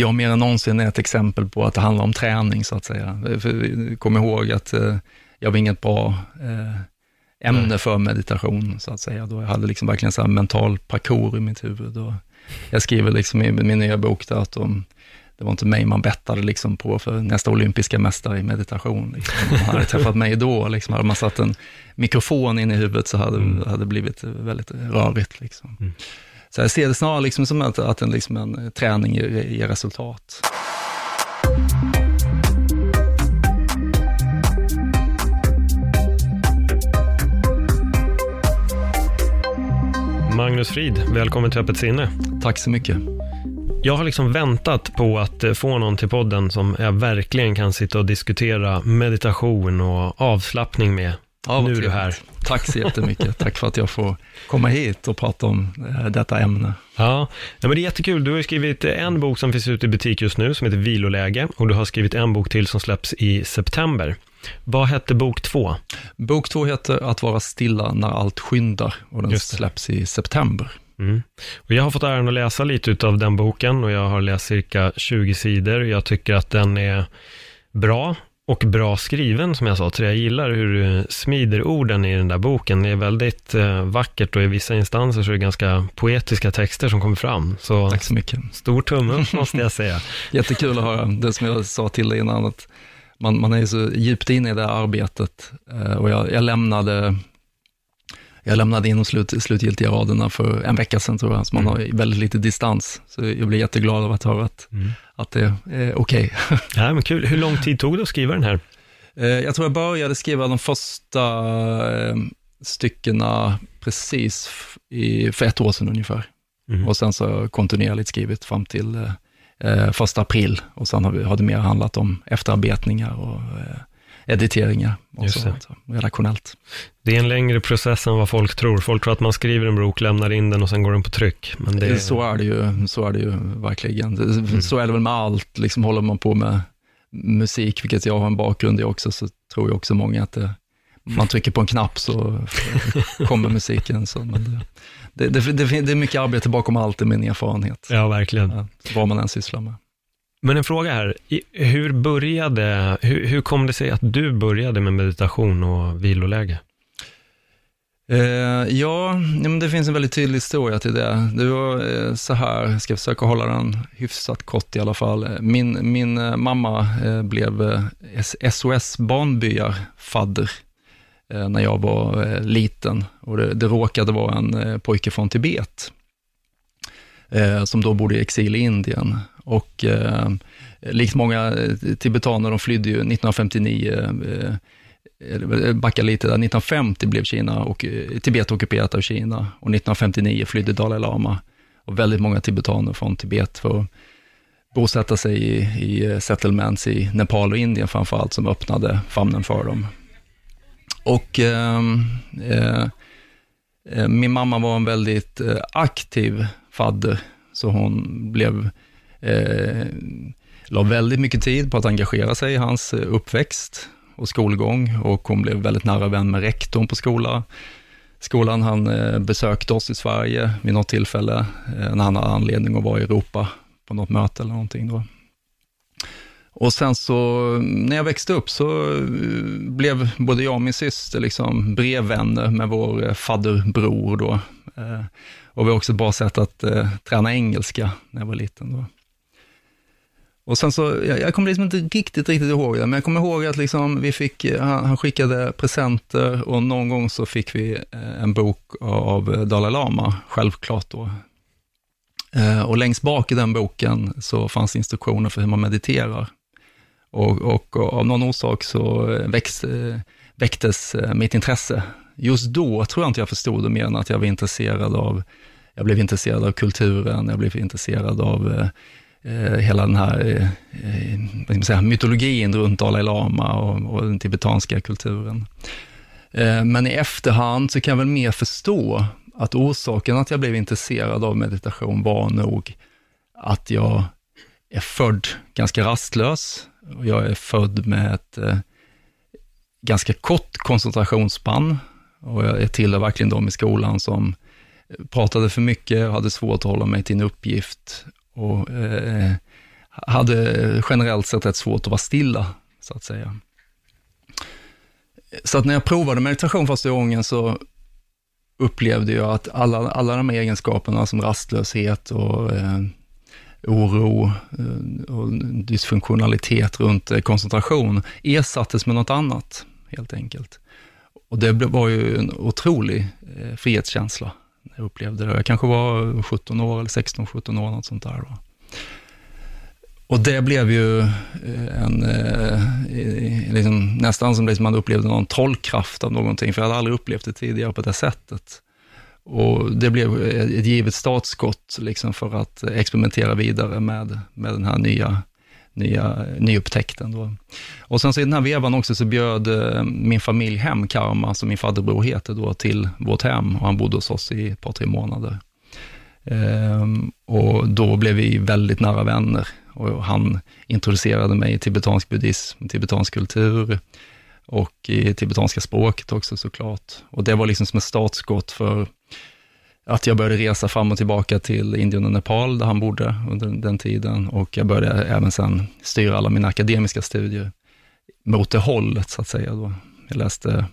jag mer än någonsin är ett exempel på att det handlar om träning, så att säga. För, kom ihåg att eh, jag var inget bra eh, ämne för meditation, så att säga. Då jag hade liksom verkligen så mental parkour i mitt huvud. Och jag skriver liksom i min nya bok där att de, det var inte mig man bettade liksom på för nästa olympiska mästare i meditation. Liksom. Man hade träffat mig då, liksom. hade man satt en mikrofon in i huvudet så hade mm. det blivit väldigt rörigt. Liksom. Mm. Så jag ser det snarare liksom som att, att en, liksom en träning ger, ger resultat. Magnus Frid, välkommen till Öppet sinne. Tack så mycket. Jag har liksom väntat på att eh, få någon till podden som jag verkligen kan sitta och diskutera meditation och avslappning med. Ja, nu är du här. Tack så jättemycket. Tack för att jag får komma hit och prata om eh, detta ämne. Ja, ja men det är jättekul. Du har skrivit en bok som finns ute i butik just nu, som heter Viloläge, och du har skrivit en bok till som släpps i september. Vad hette bok två? Bok två heter Att vara stilla när allt skyndar och den släpps i september. Mm. Och jag har fått äran att läsa lite av den boken och jag har läst cirka 20 sidor. Jag tycker att den är bra och bra skriven som jag sa, så jag gillar hur du smider orden i den där boken. Det är väldigt eh, vackert och i vissa instanser så är det ganska poetiska texter som kommer fram. Så Tack så mycket. Stor tumme måste jag säga. Jättekul att höra, det som jag sa till dig innan, att man, man är så djupt inne i det här arbetet eh, och jag, jag lämnade jag lämnade in de slut, slutgiltiga raderna för en vecka sedan tror jag, så man mm. har väldigt lite distans. Så jag blir jätteglad av att höra att, mm. att det är okej. Okay. ja, men kul. Hur lång tid tog det att skriva den här? Eh, jag tror jag började skriva de första eh, styckena precis i, för ett år sedan ungefär. Mm. Och sen så kontinuerligt skrivit fram till eh första april och sen har, vi, har det mer handlat om efterarbetningar och eh, editeringar och så, redaktionellt. Det är en längre process än vad folk tror. Folk tror att man skriver en bok, lämnar in den och sen går den på tryck. Men det... Så är det ju, så är det ju verkligen. Mm. Så är det väl med allt, liksom håller man på med musik, vilket jag har en bakgrund i också, så tror jag också många att det, man trycker på en knapp så kommer musiken. Så, men det, det, det, det, är mycket arbete bakom allt i min erfarenhet. Ja, verkligen. Ja, vad man än sysslar med. Men en fråga här, hur började, hur, hur kom det sig att du började med meditation och viloläge? Eh, ja, men det finns en väldigt tydlig historia till det. Det var eh, så här, jag ska försöka hålla den hyfsat kort i alla fall. Eh, min, min eh, mamma eh, blev eh, SOS barnbyar-fadder eh, när jag var eh, liten och det, det råkade vara en eh, pojke från Tibet som då bodde i exil i Indien. Och eh, likt många eh, tibetaner, de flydde ju 1959, eh, eh backa lite där, 1950 blev Kina och eh, Tibet ockuperat av Kina. Och 1959 flydde Dalai Lama. Och väldigt många tibetaner från Tibet för att bosätta sig i, i settlements i Nepal och Indien framför allt, som öppnade famnen för dem. Och ehm, eh, eh, min mamma var en väldigt aktiv fadder, så hon blev eh, la väldigt mycket tid på att engagera sig i hans eh, uppväxt och skolgång och hon blev väldigt nära vän med rektorn på skolan. Skolan, han eh, besökte oss i Sverige vid något tillfälle eh, när han hade anledning att vara i Europa på något möte eller någonting då. Och sen så, när jag växte upp så eh, blev både jag och min syster liksom brevvänner med vår eh, fadderbror då. Och vi har också ett bra sätt att träna engelska när jag var liten då. Och sen så, jag, jag kommer liksom inte riktigt, riktigt ihåg det, men jag kommer ihåg att liksom vi fick, eh, han, han skickade presenter och någon gång så fick vi eh, en bok av Dalai Lama, självklart då. Eh, och längst bak i den boken så fanns instruktioner för hur man mediterar. Och, och, och av någon orsak så växt, väcktes mitt intresse. Just då tror jag inte jag förstod det mer än att jag var intresserad av, jag blev intresserad av kulturen, jag blev intresserad av eh, Eh, hela den här eh, eh, vad ska man säga, mytologin runt Dalai Lama och, och den tibetanska kulturen. Men i efterhand så kan jag väl mer förstå att orsaken att jag blev intresserad av meditation var nog att jag är född ganska rastlös. Och jag är född med ett ganska kort koncentrationsspann och jag tillhör verkligen de i skolan som pratade för mycket, hade svårt att hålla mig till en uppgift och eh, hade generellt sett rätt svårt att vara stilla, så att säga. Så att när jag provade meditation första gången så upplevde jag att alla, alla de här egenskaperna som rastlöshet och eh, oro eh, och dysfunktionalitet runt eh, koncentration ersattes med något annat, helt enkelt. Och det var ju en otrolig eh, när jag upplevde det. Jag kanske var 17 år, eller 16-17 år, något sånt där. Va? Och det blev ju eh, en, eh, liksom, nästan som liksom man upplevde någon trollkraft av någonting, för jag hade aldrig upplevt det tidigare på det sättet. Och det blev ett givet startskott liksom för att experimentera vidare med, med den här nya, nya nyupptäckten. Då. Och sen så i den här vevan också så bjöd eh, min familj hem Karma, som min fadderbror heter, då, till vårt hem och han bodde hos oss i ett par, tre månader. Ehm, och då blev vi väldigt nära vänner och han introducerade mig i tibetansk buddhism, tibetansk kultur och i tibetanska språket också såklart. Och det var liksom som ett startskott för att jag började resa fram och tillbaka till Indien och Nepal, där han bodde under den tiden. Och jag började även sen styra alla mina akademiska studier mot det hållet, så att säga. Då. Jag läste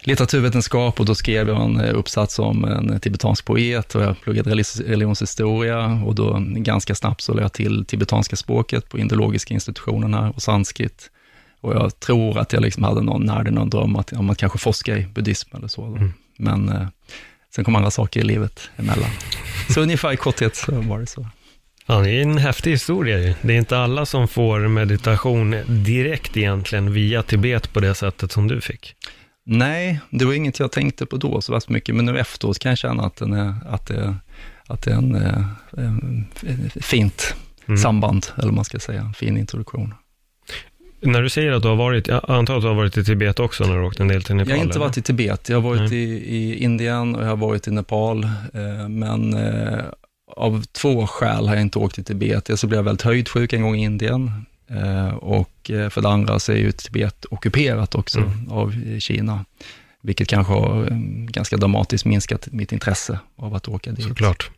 litteraturvetenskap och då skrev jag en uppsats om en tibetansk poet och jag pluggade religionshistoria och då ganska snabbt så lade jag till tibetanska språket på indologiska institutionen här och sanskrit. Och jag tror att jag liksom hade någon, närde någon dröm att, om att kanske forska i buddhism eller så. Mm. Men eh, Sen kom andra saker i livet emellan. Så ungefär i korthet så var det så. Ja, det är en häftig historia Det är inte alla som får meditation direkt egentligen via Tibet på det sättet som du fick. Nej, det var inget jag tänkte på då så värst mycket, men nu efteråt kan jag känna att, den är, att, det, att det är en, en, en fint mm. samband, eller vad man ska säga, en fin introduktion. När du säger att du har varit, jag antar att du har varit i Tibet också när du åkte en del till Nepal? Jag har inte varit i Tibet, jag har varit i, i, Indien och jag har varit i Nepal, eh, men eh, av två skäl har jag inte åkt till Tibet. Dels så blev jag väldigt höjdsjuk en gång i Indien eh, och eh, för det andra så är ju Tibet ockuperat också mm. av Kina, vilket kanske har eh, ganska dramatiskt minskat mitt intresse av att åka dit. Såklart.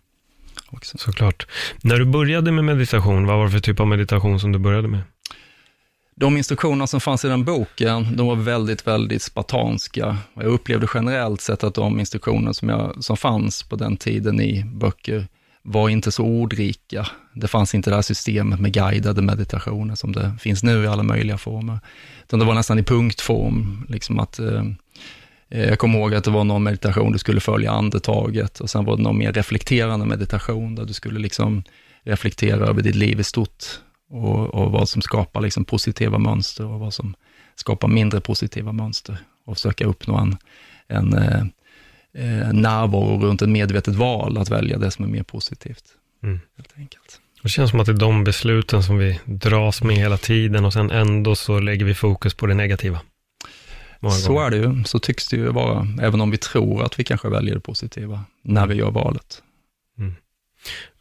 Också. Såklart. När du började med meditation, vad var det för typ av meditation som du började med? De instruktioner som fanns i den boken, de var väldigt, väldigt spartanska. Jag upplevde generellt sett att de instruktioner som, jag, som fanns på den tiden i böcker var inte så ordrika. Det fanns inte det här systemet med guidade meditationer som det finns nu i alla möjliga former. Utan det var nästan i punktform, liksom att eh, eh jag kommer ihåg att det var någon meditation, du skulle följa andetaget och sen var det någon mer reflekterande meditation där du skulle liksom reflektera över ditt liv i stort och, och vad som skapar liksom positiva mönster och vad som skapar mindre positiva mönster och försöka uppnå en, en eh, närvaro runt ett medvetet val, att välja det som är mer positivt. Mm. Helt enkelt. Det känns som att det är de besluten som vi dras med hela tiden och sen ändå så lägger vi fokus på det negativa. Så är det ju, så tycks det ju vara, även om vi tror att vi kanske väljer det positiva när vi gör valet. Mm.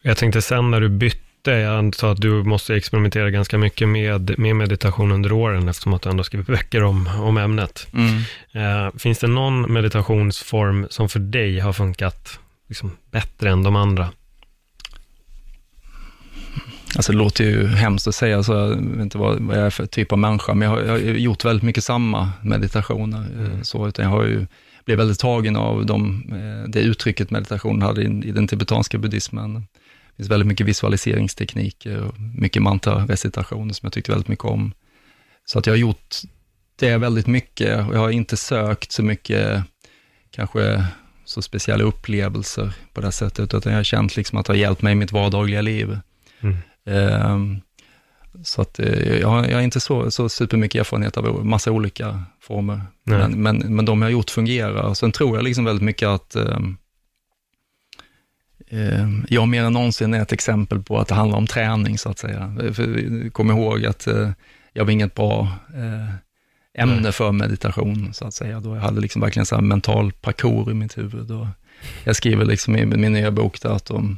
Jag tänkte sen när du bytte det. Jag antar att du måste experimentera ganska mycket med, med meditation under åren, eftersom att du ändå skrivit böcker om, om ämnet. Mm. Eh, finns det någon meditationsform som för dig har funkat liksom, bättre än de andra? Alltså det låter ju hemskt att säga, så jag vet inte vad, jag är för typ av människa, men jag har, jag har gjort väldigt mycket samma meditationer. Mm. Så, utan jag har ju blivit väldigt tagen av de, eh, det uttrycket meditation hade i, i den tibetanska buddhismen. Det finns väldigt mycket visualiseringstekniker och mycket mantra-recitationer som jag tyckte väldigt mycket om. Så att jag har gjort det väldigt mycket och jag har inte sökt så mycket, kanske så speciella upplevelser på det sättet, utan jag har känt liksom att det har hjälpt mig i mitt vardagliga liv. Mm. Um, så att uh, jag, har, jag har inte så, så supermycket erfarenhet av massa olika former, men, men, men de jag har gjort fungerar. Sen tror jag liksom väldigt mycket att um, Eh, jag mer än någonsin är ett exempel på att det handlar om träning, så att säga. För, kom ihåg att eh, jag var inget bra eh, ämne för meditation, så att säga. Då jag hade liksom verkligen så mental parkour i mitt huvud. Och jag skriver liksom i min nya bok där att de,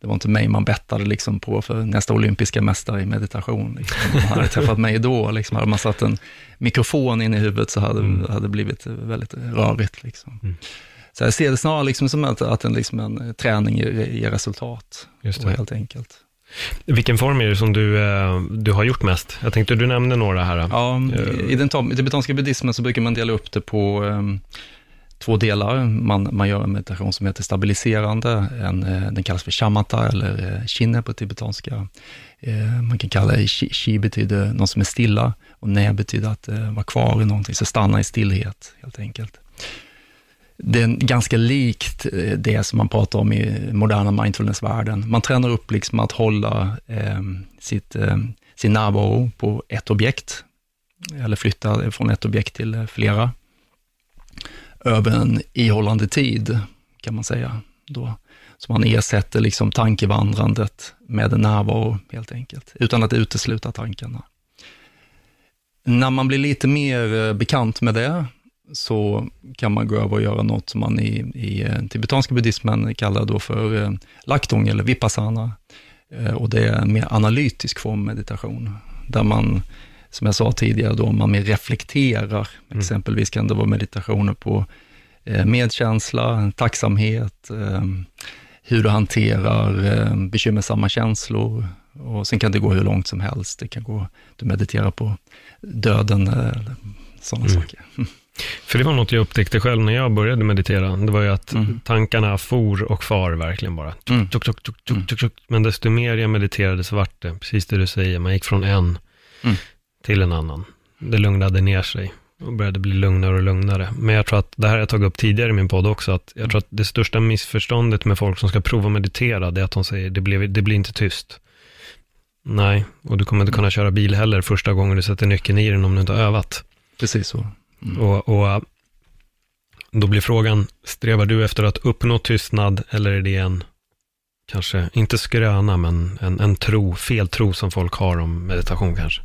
det var inte mig man bettade liksom på för nästa olympiska mästare i meditation. Liksom. Man hade träffat mig då, liksom, hade man satt en mikrofon in i huvudet så hade mm. det blivit väldigt rörigt. Liksom. Mm. Så jag ser det snarare liksom som att, att en, liksom en träning ger, ger resultat, Just det. helt enkelt. Vilken form är det som du, eh, du har gjort mest? Jag tänkte du nämnde några här. Ja, i den tibetanska buddhismen så brukar man dela upp det på um, två delar. Man, man gör en meditation som heter stabiliserande, en, eh, den kallas för shamatha eller chinne eh, på tibetanska. Eh, man kan kalla det, chi betyder någon som är stilla och ne betyder att vara kvar i någonting, så stanna i stillhet helt enkelt. Det är ganska likt eh, det som man pratar om i moderna mindfulness-världen. Man tränar upp liksom att hålla eh, sitt, eh, sin närvaro på ett objekt, eller flytta från ett objekt till eh, flera över en ihållande tid, kan man säga. Då. Så man ersätter liksom tankevandrandet med en närvaro, helt enkelt, utan att utesluta tankarna. När man blir lite mer eh, bekant med det, så kan man gå över och göra något som man i, i eh, tibetanska buddhismen kallar då för eh, laktong eller vipassana. Eh, och det är en mer analytisk form meditation, där man som jag sa tidigare, då man mer reflekterar. Mm. Exempelvis kan det vara meditationer på medkänsla, tacksamhet, hur du hanterar bekymmersamma känslor. Och sen kan det gå hur långt som helst. Det kan gå, du mediterar på döden, eller sådana mm. saker. För det var något jag upptäckte själv när jag började meditera. Det var ju att mm. tankarna for och far verkligen bara. Mm. Tuk, tuk, tuk, Men desto mer jag mediterade så vart det, precis det du säger, man gick från en mm till en annan. Det lugnade ner sig och började bli lugnare och lugnare. Men jag tror att, det här har jag tagit upp tidigare i min podd också, att jag tror att det största missförståndet med folk som ska prova att meditera, det är att de säger, det blir, det blir inte tyst. Nej, och du kommer inte kunna köra bil heller första gången du sätter nyckeln i den om du inte har övat. Precis så. Mm. Och, och då blir frågan, strävar du efter att uppnå tystnad eller är det en, kanske, inte skröna, men en, en tro, feltro som folk har om meditation kanske?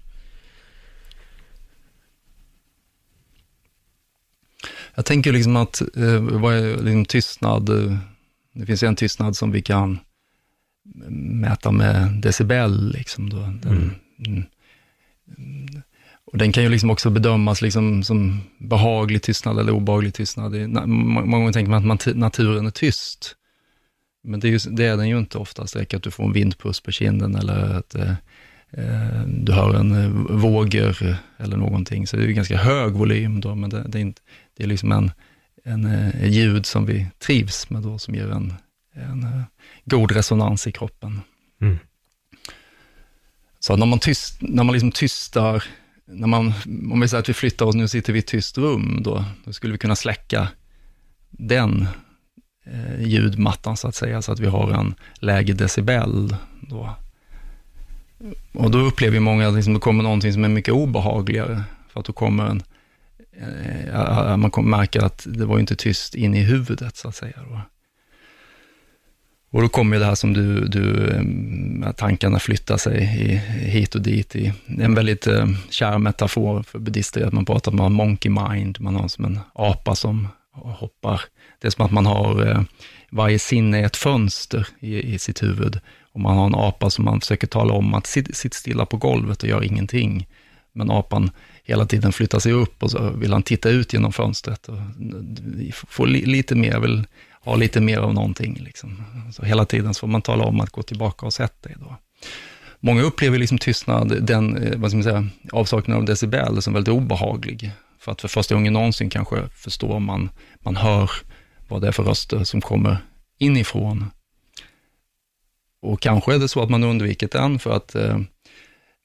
Jag tänker liksom att, eh, vad är liksom tystnad? Det finns en tystnad som vi kan mäta med decibel. Liksom då. Den, mm. Och den kan ju liksom också bedömas liksom som behaglig tystnad eller obehaglig tystnad. Många gånger tänker man att naturen är tyst. Men det är, ju, det är den ju inte oftast. Det räcker att du får en vindpuss på kinden eller att eh, eh du hör en eh, vågor eller någonting. Så det är ju ganska hög volym då, men det, det är inte, det är liksom en, en, eh, ljud som vi trivs med då, som ger en, en god resonans i kroppen. Mm. Så när man, tyst, när man liksom tystar, när man, om vi säger att vi flyttar oss, nu sitter vi i ett tyst rum, då, då skulle vi kunna släcka den eh, ljudmattan så att säga, så att vi har en lägre decibel. Då. Och då upplever många att liksom, det kommer någonting som är mycket obehagligare, för att då kommer en eh, man märka att det var inte tyst in i huvudet, så att säga. Då. Och då kommer det här som du, du eh, tankarna flyttar sig i, hit och dit. I, en väldigt eh, kär metafor för buddister att man pratar om monkey mind, man har som en apa som hoppar. Det är som att man har, eh, varje sinne är ett fönster i, i sitt huvud. Och man har en apa som man försöker tala om att sitt, sitt stilla på golvet och gör ingenting. Men apan hela tiden flyttar sig upp och så vill han titta ut genom fönstret och få li, lite mer, vill ha lite mer av någonting. Liksom. Så hela tiden så får man tala om att gå tillbaka och sätta dig. Då. Många upplever liksom tystnad, den eh, vad ska man säga, avsaknaden av decibel som väldigt obehaglig. För att för första gången någonsin kanske förstår man, man hör vad det är för röster som kommer inifrån. Och kanske är det så att man undvikit den för att eh,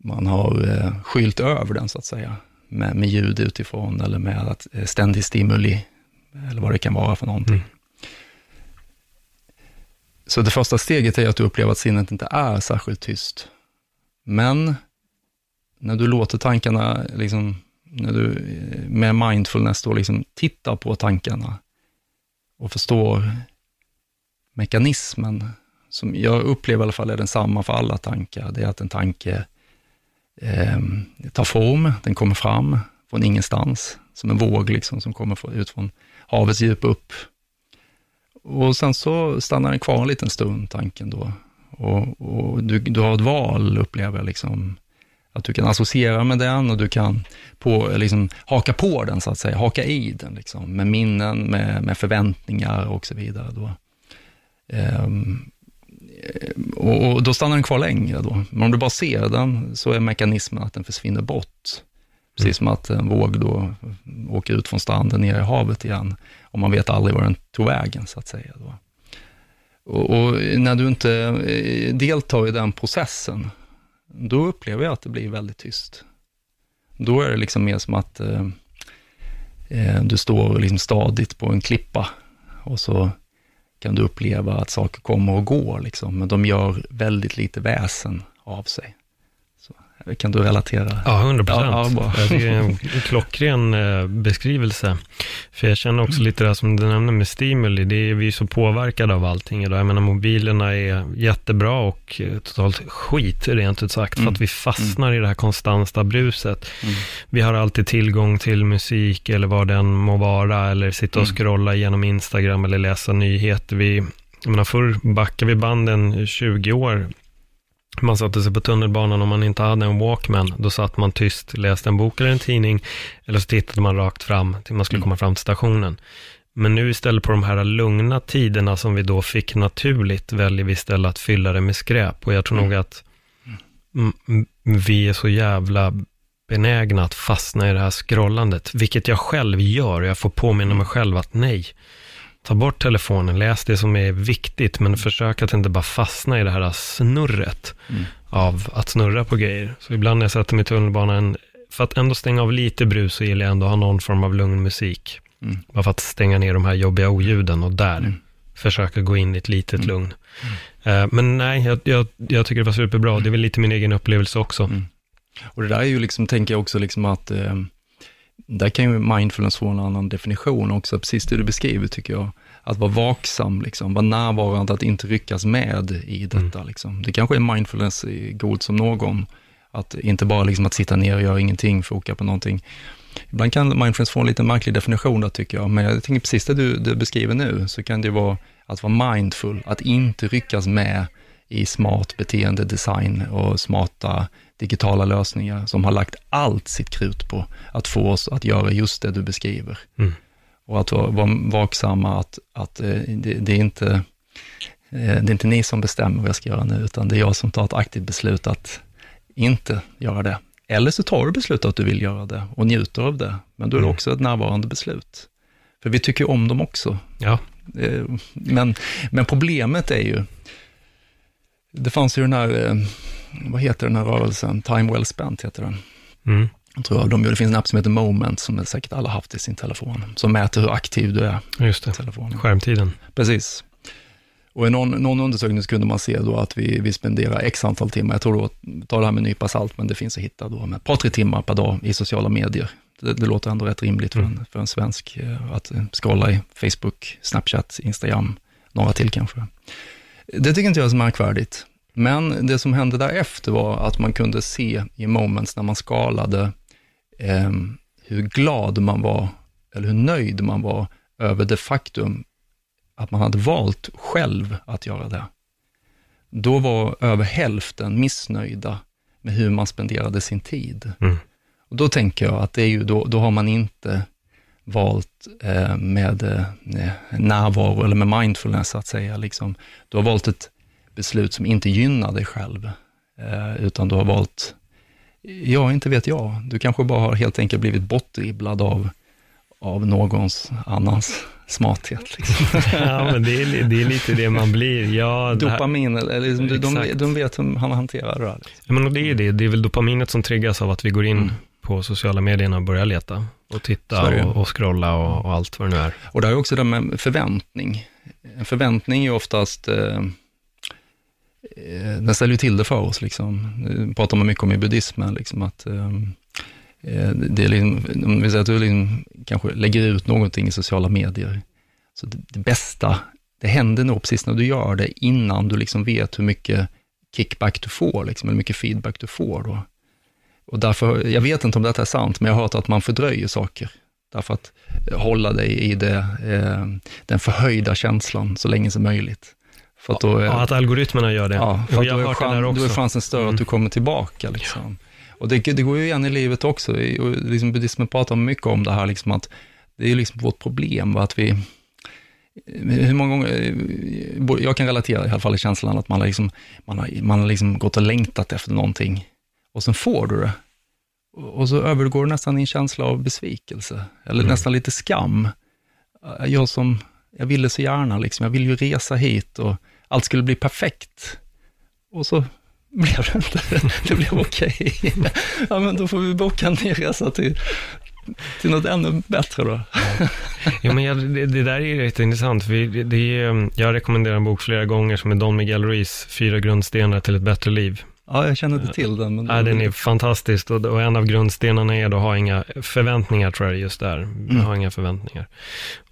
man har eh, skylt över den så att säga med, med ljud utifrån eller med att, eh, ständig stimuli, eller vad det kan vara för någonting. Mm. Så det första steget är att du upplever att sinnet inte är särskilt tyst. Men när du låter tankarna, liksom, när du eh, med mindfulness då liksom tittar på tankarna och förstår mekanismen, som jag upplever i alla fall är densamma för alla tankar, det är att en tanke eh, tar form, den kommer fram från ingenstans, som en våg liksom, som kommer ut från havets djup upp. Och sen så stannar den kvar en liten stund, tanken då. Och, och du, du har ett val, upplever jag, liksom, att du kan associera med den och du kan på, liksom, haka på den, så att säga, haka i den, liksom, med minnen, med, med förväntningar och så vidare. Då. Um, och, och, då stannar den kvar längre då. Men om du bara ser den så är mekanismen att den försvinner bort. Precis mm. som att en våg då åker ut från stranden ner i havet igen. Och man vet aldrig var den tog vägen, så att säga. Då. Och, och, när du inte eh, deltar i den processen, då upplever jag att det blir väldigt tyst. Då är det liksom mer som att eh, eh, du står liksom stadigt på en klippa och så kan du uppleva att saker kommer och går, liksom, men de gör väldigt lite väsen av sig. Kan du relatera? Ja, 100 procent. Ja, ja, det är en klockren eh, beskrivelse. För jag känner också lite det som du nämnde med stimuli, det är vi är så påverkade av allting idag. Jag menar mobilerna är jättebra och eh, totalt skit rent ut sagt, mm. för att vi fastnar mm. i det här konstanta bruset. Mm. Vi har alltid tillgång till musik eller vad den må vara, eller sitta och mm. scrolla genom Instagram eller läsa nyheter. Vi, jag menar, förr backar vi banden 20 år man satte sig på tunnelbanan om man inte hade en Walkman. Då satt man tyst, läste en bok eller en tidning. Eller så tittade man rakt fram till man skulle mm. komma fram till stationen. Men nu istället på de här lugna tiderna som vi då fick naturligt, väljer vi istället att fylla det med skräp. Och jag tror mm. nog att vi är så jävla benägna att fastna i det här scrollandet, vilket jag själv gör. Jag får påminna mig själv att nej, ta bort telefonen, läs det som är viktigt, men försök att inte bara fastna i det här snurret mm. av att snurra på grejer. Så ibland när jag sätter mig i tunnelbanan, för att ändå stänga av lite brus så gillar jag ändå att ha någon form av lugn musik. Mm. Bara för att stänga ner de här jobbiga oljuden och där mm. försöka gå in i ett litet mm. lugn. Uh, men nej, jag, jag, jag, tycker det var superbra. Det är väl lite min egen upplevelse också. Mm. Och det där är ju liksom, tänker jag också liksom att eh, där kan ju mindfulness få en annan definition också, precis det du beskriver tycker jag. Att vara vaksam, liksom, vara närvarande, att inte ryckas med i detta. Mm. Liksom. Det kanske är mindfulness god som någon. Att inte bara liksom att sitta ner och göra ingenting, foka på någonting. Ibland kan mindfulness få en lite märklig definition där tycker jag, men jag tänker precis det du, du beskriver nu, så kan det vara att vara mindful, att inte ryckas med i smart beteendedesign och smarta digitala lösningar som har lagt allt sitt krut på att få oss att göra just det du beskriver. Mm. Och att vara vaksamma att, att eh, det, det, är inte, eh, det är inte ni som bestämmer vad jag ska göra nu, utan det är jag som tar ett aktivt beslut att inte göra det. Eller så tar du beslut att du vill göra det och njuter av det, men då är det mm. också ett närvarande beslut. För vi tycker om dem också. Ja. Eh, men, men problemet är ju, det fanns ju den här, vad heter den här rörelsen, Time Well Spent heter den. Mm. Jag tror de, det finns en app som heter Moment, som säkert alla haft i sin telefon, som mäter hur aktiv du är. Just det, telefonen. skärmtiden. Precis. Och i någon, någon undersökning kunde man se då att vi, vi spenderar x antal timmar, jag tror då, ta det här med en nypa salt, men det finns att hitta då, med ett par, tre timmar per dag i sociala medier. Det, det låter ändå rätt rimligt för, mm. en, för en svensk eh, att scrolla i Facebook, Snapchat, Instagram, några till kanske. Det tycker inte jag är så märkvärdigt. Men det som hände därefter var att man kunde se i moments när man skalade eh, hur glad man var, eller hur nöjd man var över det faktum att man hade valt själv att göra det. Då var över hälften missnöjda med hur man spenderade sin tid. Mm. Och då tänker jag att det är ju då, då har man inte valt eh, med eh, närvaro eller med mindfulness, att säga. Liksom. Du har valt ett beslut som inte gynnar dig själv, eh, utan du har valt Ja, inte vet jag. Du kanske bara har helt enkelt blivit bortdribblad av, av någons annans smarthet. Liksom. ja, men det är, det är lite det man blir. Ja, Dopamin, eller liksom, de, de vet hur han hanterar det där. Liksom. Men det är det. Det är väl dopaminet som triggas av att vi går in mm. på sociala medierna och börjar leta och titta och, och scrolla och, och, allt vad det nu är. Och det är också det med förväntning. En förväntning är oftast Eh, Eh, den ställer ju till det för oss. Liksom. Det pratar man mycket om i buddhismen, liksom, att ehm, eh, det är liksom, om vi säger att du liksom, kanske lägger ut någonting i sociala medier, så det, det, bästa, det händer nog precis när du gör det, innan du liksom vet hur mycket kickback du får, liksom, eller mycket feedback du får. Då. Och därför, jag vet inte om detta är sant, men jag har hört att man fördröjer saker, därför att hålla dig i det, eh, den förhöjda känslan så länge som möjligt. För att, då är, ja, att algoritmerna gör det. Ja, för jag då, är chans, då är chansen större mm. att du kommer tillbaka. Liksom. Ja. Och det, det, går ju igen i livet också. Och liksom buddhismen pratar mycket om det här, liksom att det är liksom vårt problem, att vi, hur många gånger, jag kan relatera i alla fall i känslan att man har, liksom, man har, man har liksom gått och längtat efter någonting och sen får du det. Och så övergår det nästan i en känsla av besvikelse, eller mm. nästan lite skam. Jag som, jag ville så gärna, liksom, jag ville ju resa hit och allt skulle bli perfekt. Och så blev det inte. Det blev okej. Okay. Ja, men då får vi boka en ny resa till, till något ännu bättre då. Ja, ja men jag, det, det, där är rätt intressant, för det, det jag rekommenderar en bok flera gånger som är Don Miguel Ruiz, Fyra grundstenar till ett bättre liv. Ja, jag känner inte till den. Men ja, den är fantastisk och, och, en av grundstenarna är att ha inga förväntningar, tror jag, just där. Mm. Ha inga förväntningar.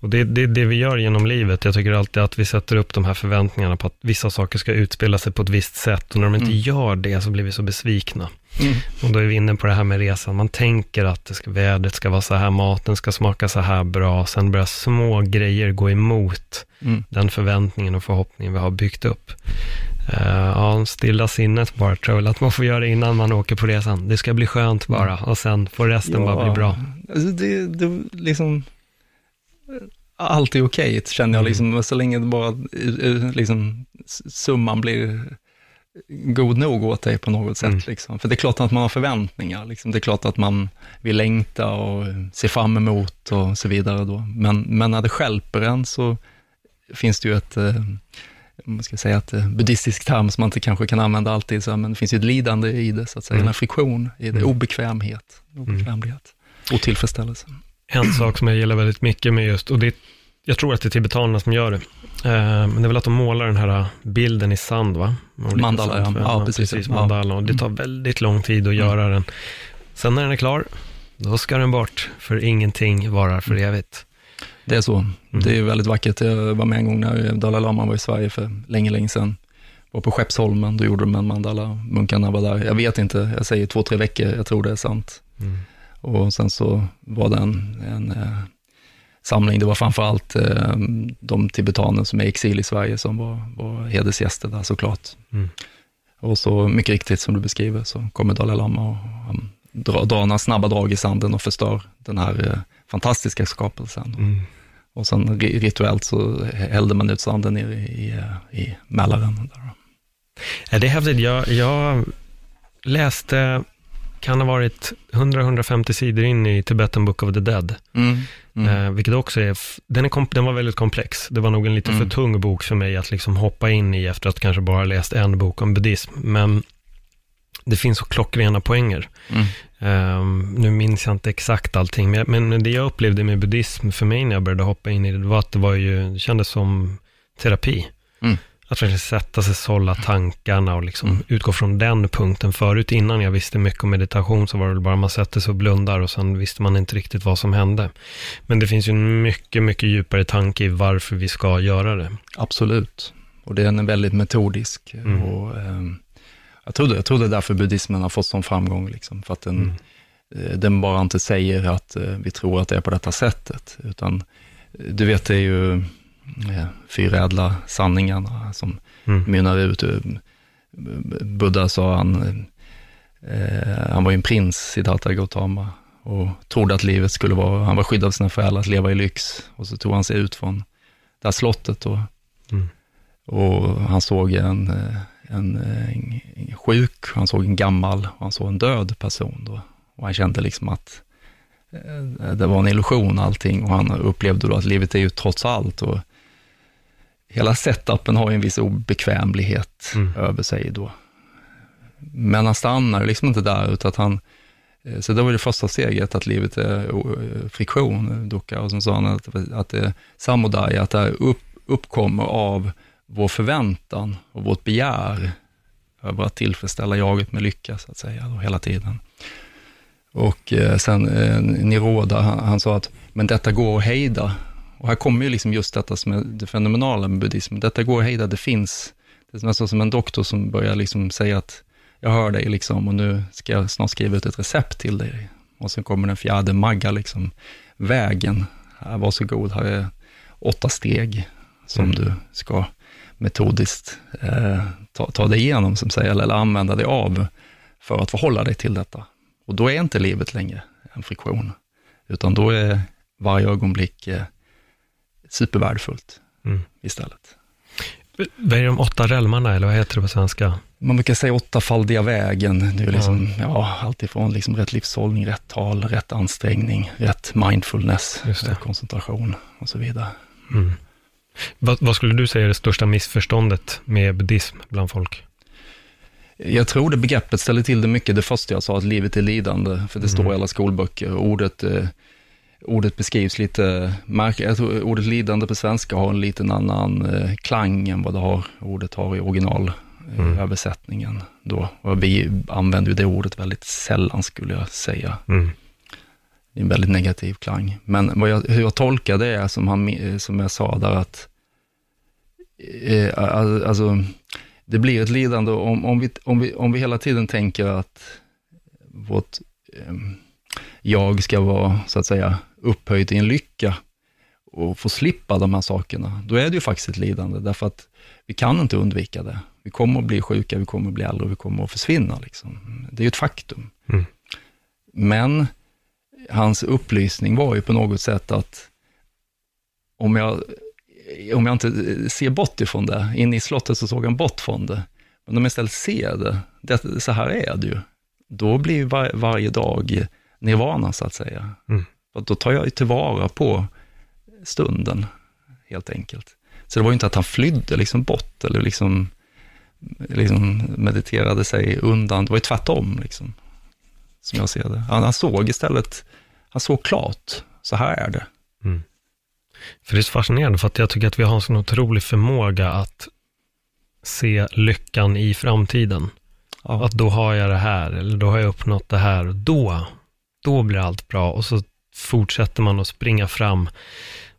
Och det är det, det, vi gör genom livet. Jag tycker alltid att vi sätter upp de här förväntningarna på att vissa saker ska utspela sig på ett visst sätt och när de inte mm. gör det så blir vi så besvikna. Mm. Och då är vi inne på det här med resan. Man tänker att det ska, vädret ska vara så här, maten ska smaka så här bra, sen börjar små grejer gå emot mm. den förväntningen och förhoppningen vi har byggt upp. Uh, ja, stilla sinnet bara tror jag väl att man får göra innan man åker på resan. Det ska bli skönt bara och sen får resten ja, bara bli bra. Alltså det, det liksom, allt är okej okay, känner jag, mm. liksom, så länge bara, eh, liksom, summan blir god nog åt dig på något sätt. Mm. Liksom. För det är klart att man har förväntningar, liksom. det är klart att man vill längta och se fram emot och så vidare. Då. Men, men när det skälper en så finns det ju ett eh, man ska säga att eh, buddhistisk term som man inte kanske kan använda alltid, så, men det finns ju ett lidande i det, så att säga, mm. en friktion i det, mm. obekvämhet, obekvämlighet, mm. otillfredsställelse. En sak som jag gillar väldigt mycket med just, och det, jag tror att det är tibetanerna som gör det, eh, men det är väl att de målar den här bilden i sand, va? Mandala, sand, ja. ja. precis. precis mandala, och det tar väldigt lång tid att göra den. Sen när den är klar, då ska den bort, för ingenting varar för evigt. Det är så. Mm. Det är väldigt vackert. Jag var med en gång när Dalai Lama var i Sverige för länge, länge sedan. Var på Skeppsholmen, då gjorde de en mandala. Munkarna var där. Jag vet inte, jag säger två, tre veckor, jag tror det är sant. Mm. Och sen så var det en, en eh, samling, det var framförallt eh, de tibetaner som är i exil i Sverige som var, var hedersgäster där såklart. Mm. Och så mycket riktigt som du beskriver så kommer Dalai Lama och han drar, drar några snabba drag i sanden och förstör den här eh, fantastiska skapelsen. Mm. Och sen rituellt så hällde man ut sanden ner i, i, i Mälaren. Ja, det är häftigt. Jag, jag läste, kan ha varit 100-150 sidor in i Tibetan Book of the Dead. Mm. Mm. Eh, vilket också är, den, är den var väldigt komplex. Det var nog en lite mm. för tung bok för mig att liksom hoppa in i efter att kanske bara läst en bok om buddhism. Men det finns så klockrena poänger. Um, nu minns jag inte exakt allting, men, men det jag upplevde med buddhism för mig när jag började hoppa in i det, var att det var ju, det kändes som terapi. Mm. Att verkligen sätta sig, sålla tankarna och liksom mm. utgå från den punkten. Förut, innan jag visste mycket om meditation, så var det bara man sätter sig och blundar och sen visste man inte riktigt vad som hände. Men det finns ju en mycket, mycket djupare tanke i varför vi ska göra det. Absolut. Och det är en väldigt metodisk mm. och um jag tror, jag tror det är därför buddhismen har fått sån framgång, liksom, för att den, mm. Eh, den bara inte säger att eh, vi tror att det är på detta sättet, utan eh, du vet, det är ju eh, fyra ädla sanningarna som mm. mynnar ut. Buddha sa han, eh, han var ju en prins, Siddhartha Gautama, och trodde att livet skulle vara, han var skyddad av sina föräldrar, att leva i lyx. Och så tog han sig ut från det här slottet och, mm. och han såg en, en, en sjuk, han såg en gammal och han såg en död person. Då. Och han kände liksom att eh, det var en illusion allting och han upplevde då att livet är ju trots allt. Och hela setupen har ju en viss obekvämlighet mm. över sig då. Men han stannar liksom inte där, utan att han, eh, så det var det första steget, att livet är eh, friktion, dukkha, och så sa han att, att det samodaya, att det upp, uppkommer av vår förväntan och vårt begär över att tillfredsställa jaget med lycka, så att säga, då, hela tiden. Och eh, sen eh, Niroda, han, han, sa att, men detta går att hejda. Och här kommer ju liksom just detta som är det fenomenala med buddhismen. Detta går att hejda, det finns. Det är nästan som en doktor som börjar liksom säga att, jag hör dig liksom och nu ska jag snart skriva ut ett recept till dig. Och sen kommer den fjärde magga, liksom, vägen. Här, varsågod, här är åtta steg som mm. du ska metodiskt eh, ta, ta dig igenom, som säger, eller använda dig av för att förhålla dig till detta. Och då är inte livet längre en friktion, utan då är varje ögonblick eh, supervärdefullt. mm. istället. Vad är de åtta relmarna, eller vad heter det på svenska? Man brukar säga åttafaldiga vägen. Det är liksom, ja. ja alltifrån liksom rätt livshållning, rätt tal, rätt ansträngning, rätt mindfulness, koncentration och så vidare. Mm. Vad, vad, skulle du säga är det största missförståndet med buddhism bland folk? Jag tror det begreppet ställer till det mycket, det första jag sa, att livet är lidande, för det mm. står i alla skolböcker. Ordet, eh, ordet beskrivs lite märkligt. Jag tror ordet lidande på svenska har en liten annan eh, klang än vad det har, ordet har i originalöversättningen. Eh, mm. då. Och vi använder ju det ordet väldigt sällan, skulle jag säga. Mm. En väldigt negativ klang. Men vad jag, hur jag tolkar det är, som, han, som jag sa där, att eh, alltså, det blir ett lidande om, om, vi, om, vi, om vi hela tiden tänker att vårt eh, jag ska vara, så att säga, upphöjt i en lycka och få slippa de här sakerna, då är det ju faktiskt ett lidande, därför att vi kan inte undvika det. Vi kommer att bli sjuka, vi kommer att bli äldre vi kommer att försvinna. Liksom. Det är ju ett faktum. Mm. Men hans upplysning var ju på något sätt att om jag, om jag inte ser bort ifrån det, inne i slottet så såg han bort från det, men om jag istället ser det, det så här är det ju, då blir var, varje dag nirvana så att säga. Mm. Och då tar jag ju tillvara på stunden, helt enkelt. Så det var ju inte att han flydde liksom bort eller liksom, liksom mediterade sig undan, det var ju tvärtom, liksom, som jag ser det. Han, han såg istället han såg klart, så här är det. Mm. För det är så fascinerande, för att jag tycker att vi har en sån otrolig förmåga att se lyckan i framtiden. Ja. Att då har jag det här, eller då har jag uppnått det här, och då, då blir allt bra. Och så fortsätter man att springa fram.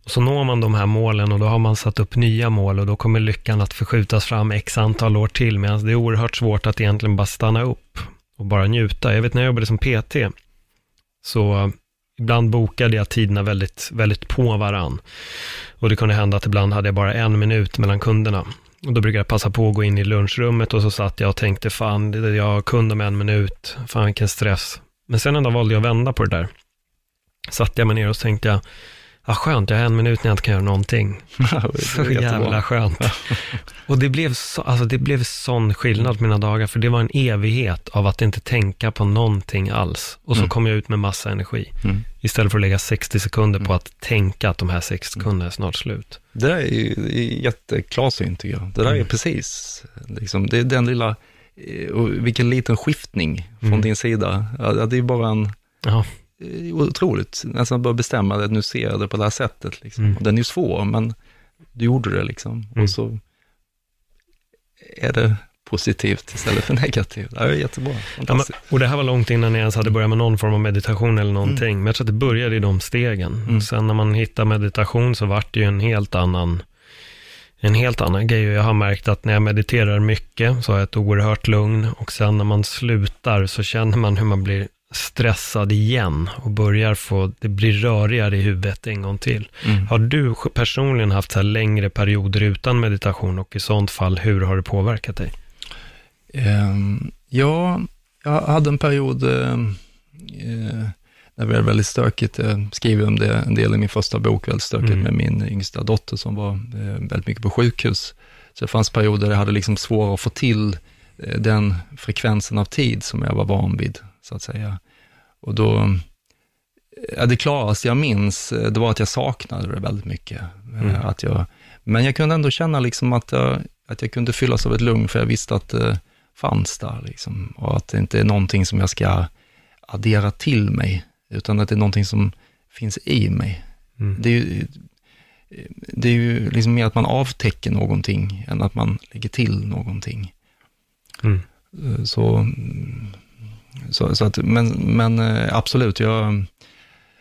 Och så når man de här målen och då har man satt upp nya mål och då kommer lyckan att förskjutas fram x antal år till, medan det är oerhört svårt att egentligen bara stanna upp och bara njuta. Jag vet när jag jobbade som PT, så ibland bokade jag tiderna väldigt, väldigt på varann. Och det kunde hända att ibland hade jag bara en minut mellan kunderna. Och då brukade jag passa på att gå in i lunchrummet och så satt jag och tänkte, fan, jag har kund om en minut, fan vilken stress. Men sen en dag valde jag att vända på det där. Satt jag mig ner och så tänkte jag, Ja, skönt, jag har en minut när jag inte kan göra någonting. så jävla skönt. och det blev, så, alltså det blev sån skillnad på mina dagar, för det var en evighet av att inte tänka på någonting alls. Och så mm. kom jag ut med massa energi. Mm. Istället för att lägga 60 sekunder på mm. att tänka att de här 60 mm. sekunderna är snart slut. Det där är ju jätteklarsynt tycker jag. Det där mm. är precis, liksom, det är den lilla, eh, och vilken liten skiftning från mm. din sida. Ja, det är bara en, ja otroligt, nästan bara bestämma att nu ser jag det på det här sättet. Liksom. Mm. Den är ju svår, men du gjorde det liksom. Mm. Och så är det positivt istället för negativt. Det är jättebra, ja, men, Och det här var långt innan ni ens hade börjat med någon form av meditation eller någonting. Mm. Men jag tror att det började i de stegen. Mm. Sen när man hittar meditation så vart det ju en helt annan en helt annan grej. Jag har märkt att när jag mediterar mycket så har jag ett oerhört lugn och sen när man slutar så känner man hur man blir stressad igen och börjar få, det blir rörigare i huvudet en gång till. Mm. Har du personligen haft så längre perioder utan meditation och i sånt fall, hur har det påverkat dig? Um, ja, jag hade en period uh, när det var väldigt stökigt. Jag skriver om det en del i min första bok, väldigt stökigt mm. med min yngsta dotter som var uh, väldigt mycket på sjukhus. Så det fanns perioder där jag hade liksom svårare att få till uh, den frekvensen av tid som jag var van vid så att säga. Och då, ja, det klaraste jag minns, det var att jag saknade det väldigt mycket. Mm. Att jag, men jag kunde ändå känna liksom att, jag, att jag kunde fyllas av ett lugn, för jag visste att det fanns där. Liksom. Och att det inte är någonting som jag ska addera till mig, utan att det är någonting som finns i mig. Mm. Det är ju, det är ju liksom mer att man avtäcker någonting, än att man lägger till någonting. Mm. Så så, så att, men, men eh, absolut, jag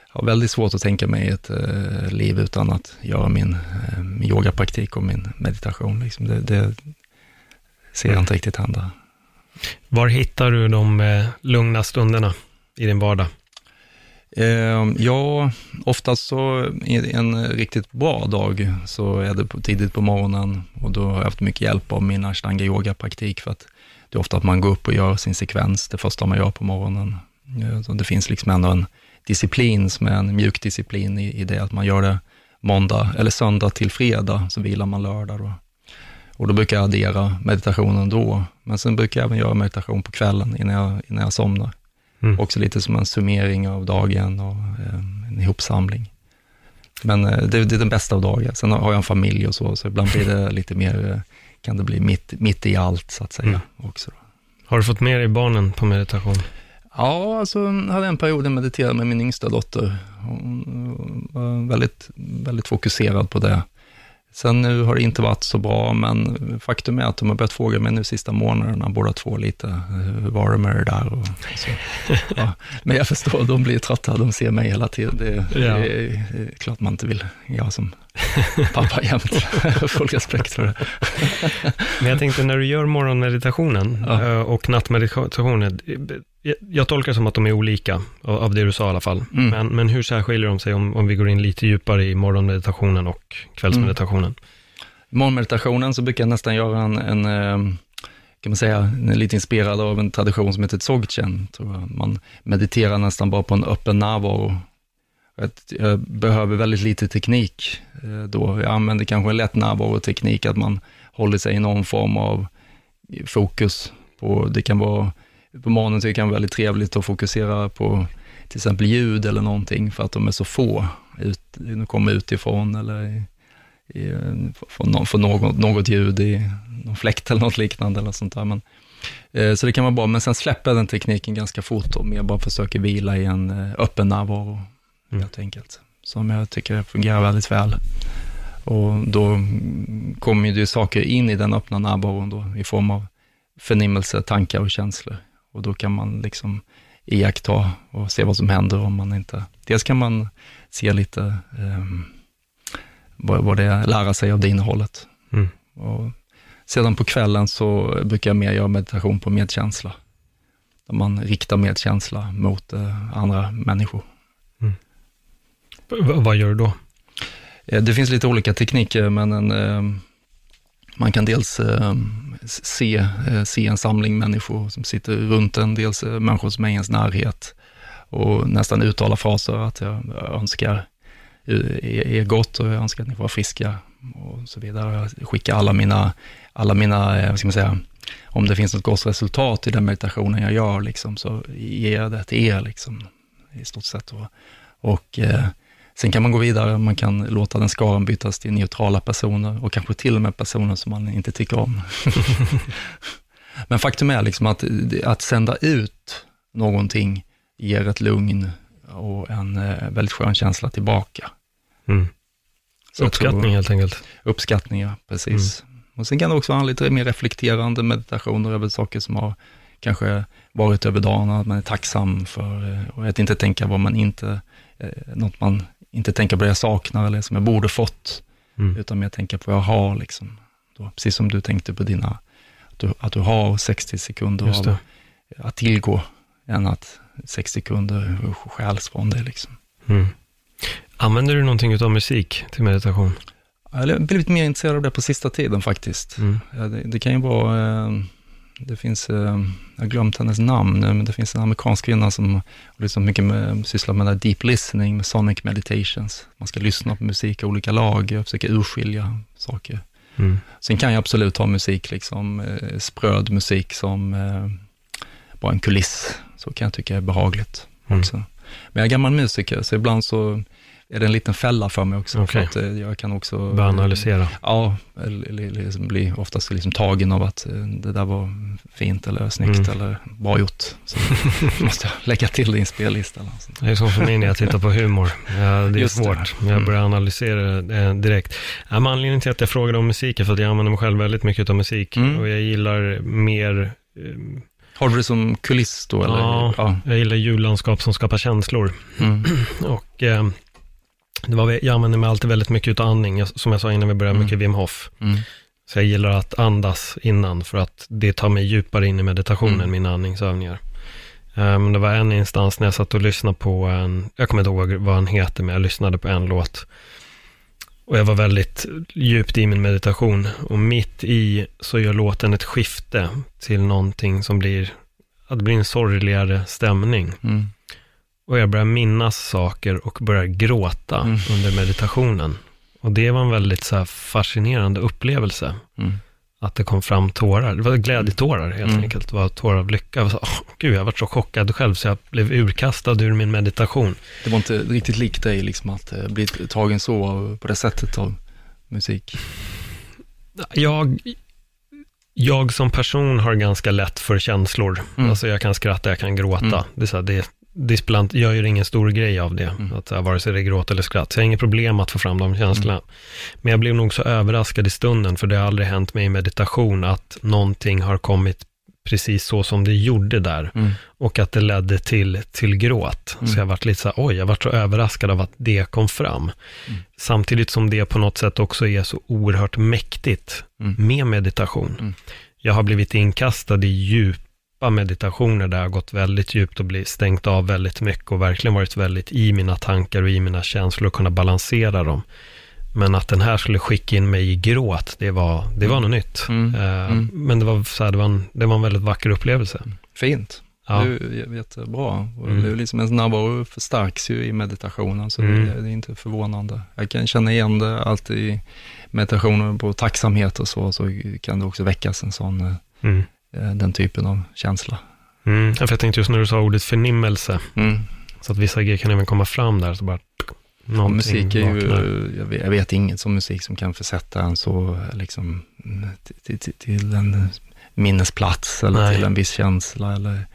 har väldigt svårt att tänka mig ett eh, liv utan att göra min eh, yogapraktik och min meditation. Liksom. Det, det ser jag inte riktigt hända. Var hittar du de eh, lugna stunderna i din vardag? Eh, ja, oftast så en riktigt bra dag så är det på, tidigt på morgonen och då har jag haft mycket hjälp av min ashtanga yoga-praktik för att det är ofta att man går upp och gör sin sekvens det första man gör på morgonen. Så det finns liksom ändå en disciplin som är en mjuk disciplin i, i det, att man gör det måndag, eller söndag till fredag, så vilar man lördag då. Och då brukar jag addera meditationen då, men sen brukar jag även göra meditation på kvällen innan jag, innan jag somnar. Mm. Också lite som en summering av dagen och eh, en ihopsamling. Men eh, det, det är den bästa av dagar. Sen har jag en familj och så, så ibland blir det lite mer, eh, kan det bli mitt, mitt i allt så att säga Mm. också. Då. Har du fått med dig barnen på meditation? Ja, alltså jag hade en period jag mediterade med min yngsta dotter. Hon var väldigt, väldigt fokuserad på det. Sen nu har det inte varit så bra, men faktum är att de har börjat fråga mig nu sista månaderna, båda två lite, hur var det med det där? Och, så. Ja, men jag förstår, de blir trötta, de ser mig hela tiden. Det, Ja. det är klart man inte vill, jag som pappa jämt, full respekt för det. Men jag tänkte när du gör morgonmeditationen Ja. eh, och nattmeditationen, eh, jag- tolkar som att de är olika, av det du sa i alla fall. Mm. Men, men hur särskiljer de sig om, om vi går in lite djupare i morgonmeditationen och kvällsmeditationen? I morgonmeditationen så brukar jag nästan göra en, en eh, kan man säga, lite inspirerad av en tradition som heter Dzogchen. Man mediterar nästan bara på en öppen närvaro. Jag, jag behöver väldigt lite teknik eh, då. Jag använder kanske en lätt närvaroteknik, att man håller sig i någon form av fokus. På, det kan vara, på morgonen så det är vara väldigt trevligt att fokusera på till exempel ljud eller någonting, för att de är så få. Ut, de kommer utifrån eller i, från, från något, något ljud i någon fläkt eller något liknande eller sånt där. Men, eh, så det kan vara bra, men sen släpper jag den tekniken ganska fort och mer bara försöker vila i en eh, öppen närvaro, Mm. helt enkelt. Som jag tycker fungerar väldigt väl. Och då mm, kommer ju saker in i den öppna närvaron då, i form av förnimmelse, tankar och känslor. Och då kan man liksom iaktta och se vad som händer om man inte... Dels kan man se lite ehm, vad, vad det är, lära sig av det innehållet. Mm. Och sedan på kvällen så brukar jag mer göra meditation på medkänsla. Där man riktar medkänsla mot eh, andra människor. Vad gör du då? Eh, det finns lite olika tekniker, men en, eh, man kan dels eh, se, se en samling människor som sitter runt en, dels människor som är i ens närhet och nästan uttala fraser att jag önskar er gott och jag önskar att ni får vara friska och så vidare. Jag skickar alla mina, alla mina, vad ska man säga, om det finns något gott resultat i den meditationen jag gör, liksom, så ger jag det till er, liksom, i stort sett. Och, och eh, Sen kan man gå vidare, man kan låta den skaran bytas till neutrala personer och kanske till och med personer som man inte tycker om. Men faktum är liksom att, att sända ut någonting ger ett lugn och en eh, väldigt skön känsla tillbaka. Mm. Uppskattning tror- helt enkelt. Uppskattning, ja, precis. Och sen kan det också vara lite mer reflekterande meditationer över saker som har kanske varit över dagen, att man är tacksam för, eh, och att inte tänka vad man inte, eh, något man inte tänker på det jag saknar eller som jag borde fått, Mm. utan mer tänka på vad jag har. Liksom. Då, precis som du tänkte på dina, att du, att du har 60 sekunder av, att tillgå, än att 6 sekunder stjäls från dig. Liksom. Mm. Använder du någonting utav musik till meditation? Jag har blivit mer intresserad av det på sista tiden faktiskt. Mm. Det, det kan ju vara, eh, det finns, eh, jag har glömt hennes namn nu, men det finns en amerikansk kvinna som liksom mycket med, sysslar med deep listening, med sonic meditations. Man ska lyssna på musik av olika lag och försöka urskilja saker. Mm. Sen kan jag absolut ha musik, liksom eh, spröd musik som eh, bara en kuliss, så kan jag tycka är behagligt Mm. också. Men jag är gammal musiker, så ibland så är det en liten fälla för mig också. Okej. För att eh, jag kan också... Börja analysera. Ja, liksom bli oftast liksom tagen av att eh, det där var fint eller snyggt Mm. eller bra gjort. Så måste jag lägga till det i en spellista. Eller sånt. Det är som för mig när jag tittar på humor. Ja, det är Just det. svårt. Jag Mm. börjar analysera det eh, direkt. Ja, men anledningen till att jag frågade om musik är för att jag använder mig själv väldigt mycket av musik. Mm. Och jag gillar mer, eh, Har du det som kuliss då? Eller? Ja. ja. jag gillar ljudlandskap som skapar känslor. Mm. Och eh, det var, jag använder mig alltid väldigt mycket av andning. Som jag sa innan vi började, Mm. mycket Wim Hof. Mm. Så jag gillar att andas innan för att det tar mig djupare in i meditationen, Mm. mina andningsövningar. Um, det var en instans när jag satt och lyssnade på en, jag kommer inte ihåg vad han heter, men jag lyssnade på en låt. Och jag var väldigt djupt i min meditation. Och mitt i så gör låten ett skifte till någonting som blir, att det blir en sorgligare stämning. Mm. Och jag börjar minnas saker och börjar gråta Mm. under meditationen. Och det var en väldigt så fascinerande upplevelse. Mm. Att det kom fram tårar. Det var glädjetårar helt Mm. enkelt. Det var tårar av lycka. Jag så, åh, gud, jag var så chockad själv så jag blev urkastad ur min meditation. Det var inte riktigt likt dig liksom att eh, bli tagen så på det sättet av musik. Jag, jag som person har ganska lätt för känslor. Mm. Alltså jag kan skratta, jag kan gråta. Mm. Det är så här, det, jag gör ingen stor grej av det, Mm. att, så här, vare sig det är gråt eller skratt. Så jag har inget problem att få fram de känslorna. Men jag blev nog så överraskad i stunden, för det har aldrig hänt mig i meditation, att någonting har kommit precis så som det gjorde där. Mm. Och att det ledde till, till gråt. Mm. Så jag varit lite så här, oj, jag varit så överraskad av att det kom fram. Mm. Samtidigt som det på något sätt också är så oerhört mäktigt Mm. med meditation. Mm. Jag har blivit inkastad i djupa meditationer där jag har gått väldigt djupt och blivit stängt av väldigt mycket och verkligen varit väldigt i mina tankar och i mina känslor och kunna balansera dem. Men att den här skulle skicka in mig i gråt, det var, det var något nytt. Mm. Eh, Mm. Men det var, så här, det, var en, det var en väldigt vacker upplevelse. Fint. Ja. Är ju jättebra. Och Mm. är liksom ens närvaro förstärks ju i meditationen, så Mm. det, det är inte förvånande. Jag kan känna igen det alltid i meditationen på tacksamhet och så, så kan det också väckas en sån, eh, Mm. Eh, den typen av känsla. Mm. För jag tänkte just när du sa ordet förnimmelse, Mm. så att vissa grejer kan även komma fram där, så bara Ja, musik är ju, jag vet, jag vet inget som musik som kan försätta en så, liksom, till, till, till en minnesplats eller Nej. till en viss känsla eller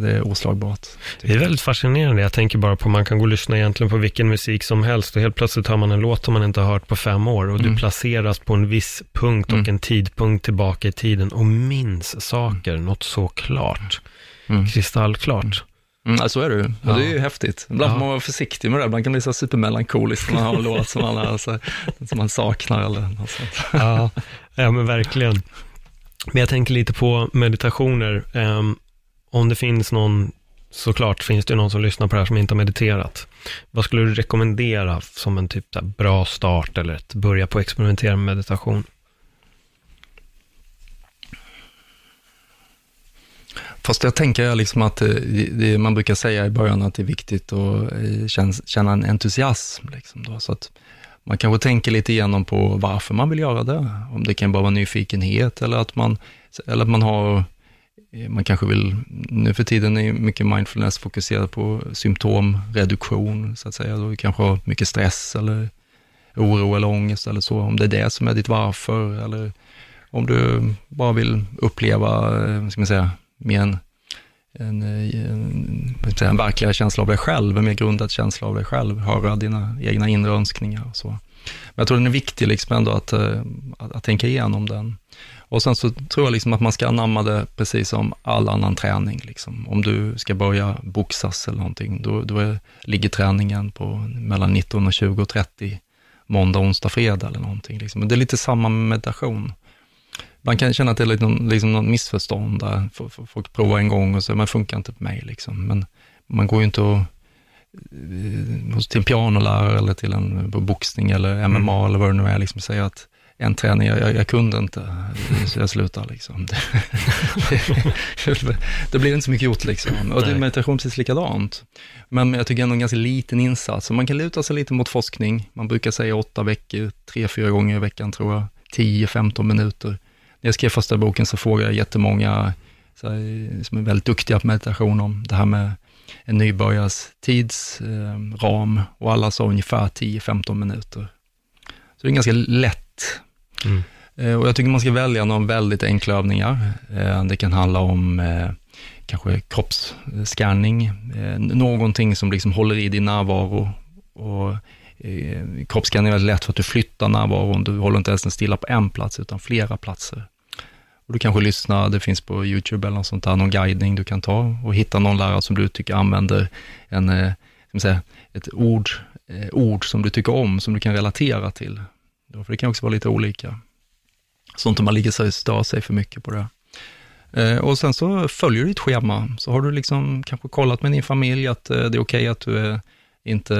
det är oslagbart. Det är väldigt fascinerande. Jag tänker bara på, man kan gå och lyssna egentligen på vilken musik som helst och helt plötsligt hör man en låt som man inte har hört på fem år och Mm. du placeras på en viss punkt och Mm. en tidpunkt tillbaka i tiden och minns saker, något så klart, Mm. kristallklart. Mm, ja, så är det ju. Ja. det är ju häftigt. Ibland får man vara försiktig med det. Ibland kan det bli så supermelankoliskt när man har en låt som man, alltså, som man saknar eller något sånt. Ja, ja, men verkligen. Men jag tänker lite på meditationer. Ehm, om det finns någon, såklart finns det någon som lyssnar på det här som inte har mediterat. Vad skulle du rekommendera som en typ bra start eller att börja på att experimentera med meditation? Fast jag tänker liksom att eh, det, det, man brukar säga i början att det är viktigt att eh, känna en entusiasm. Liksom då, så att man kanske tänker lite igenom på varför man vill göra det. Om det kan bara vara nyfikenhet eller att man, eller att man har, Eh, man kanske vill, nu för tiden är mycket mindfulness fokuserad på symptomreduktion, så att säga. Du kanske har mycket stress eller oro eller ångest eller så. Om det är det som är ditt varför eller om du bara vill uppleva, eh, vad ska man säga, mer en, en, en, en verkligare känsla av dig själv, en mer grundad känsla av dig själv, höra dina egna inre önskningar och så. Men jag tror den är viktig liksom ändå att, eh, att, att tänka igenom den. Och sen så tror jag liksom att man ska anamma det precis som all annan träning. Liksom. Om du ska börja boxas eller någonting, då, då är, ligger träningen på mellan 19 och 20 och 30, måndag, onsdag, fredag eller någonting. Liksom. Men det är lite samma med meditation. Man kan känna att det är lite, liksom något missförstånd där. Folk provar en gång och så, men funkar inte på mig. Liksom. Men man går ju inte och, eh, till en pianolärare eller till en boxning eller MMA eller vad det nu är, liksom säga att en träning, jag, jag, jag kunde inte, så jag slutar liksom. Det, det blir inte så mycket gjort liksom. Och det är meditation precis likadant. Men jag tycker ändå en ganska liten insats. Så man kan luta sig lite mot forskning. Man brukar säga åtta veckor, tre, fyra gånger i veckan tror jag. 10-15 minuter. När jag skrev första boken så frågade jag jättemånga så här, som är väldigt duktiga på meditation om det här med en nybörjares tidsram och alla sa ungefär 10-15 minuter. Så det är ganska lätt. Mm. Eh, och jag tycker man ska välja några väldigt enkla övningar. Eh, det kan handla om eh, kanske kroppsscanning, någonting som liksom håller i din närvaro. Och kroppsskanning kroppsscanning är väldigt lätt för att du flyttar närvaron, du håller inte ens stilla på en plats utan flera platser. Och du kanske lyssnar, det finns på YouTube eller något sånt där, någon guidning du kan ta och hitta någon lärare som du tycker använder en, säga, ett ord, ord som du tycker om, som du kan relatera till. Då, för det kan också vara lite olika. Sånt om man ligger sig stör sig för mycket på det. Eh, och sen så följer du ditt schema, så har du liksom kanske kollat med din familj att eh, det är okej att du är, inte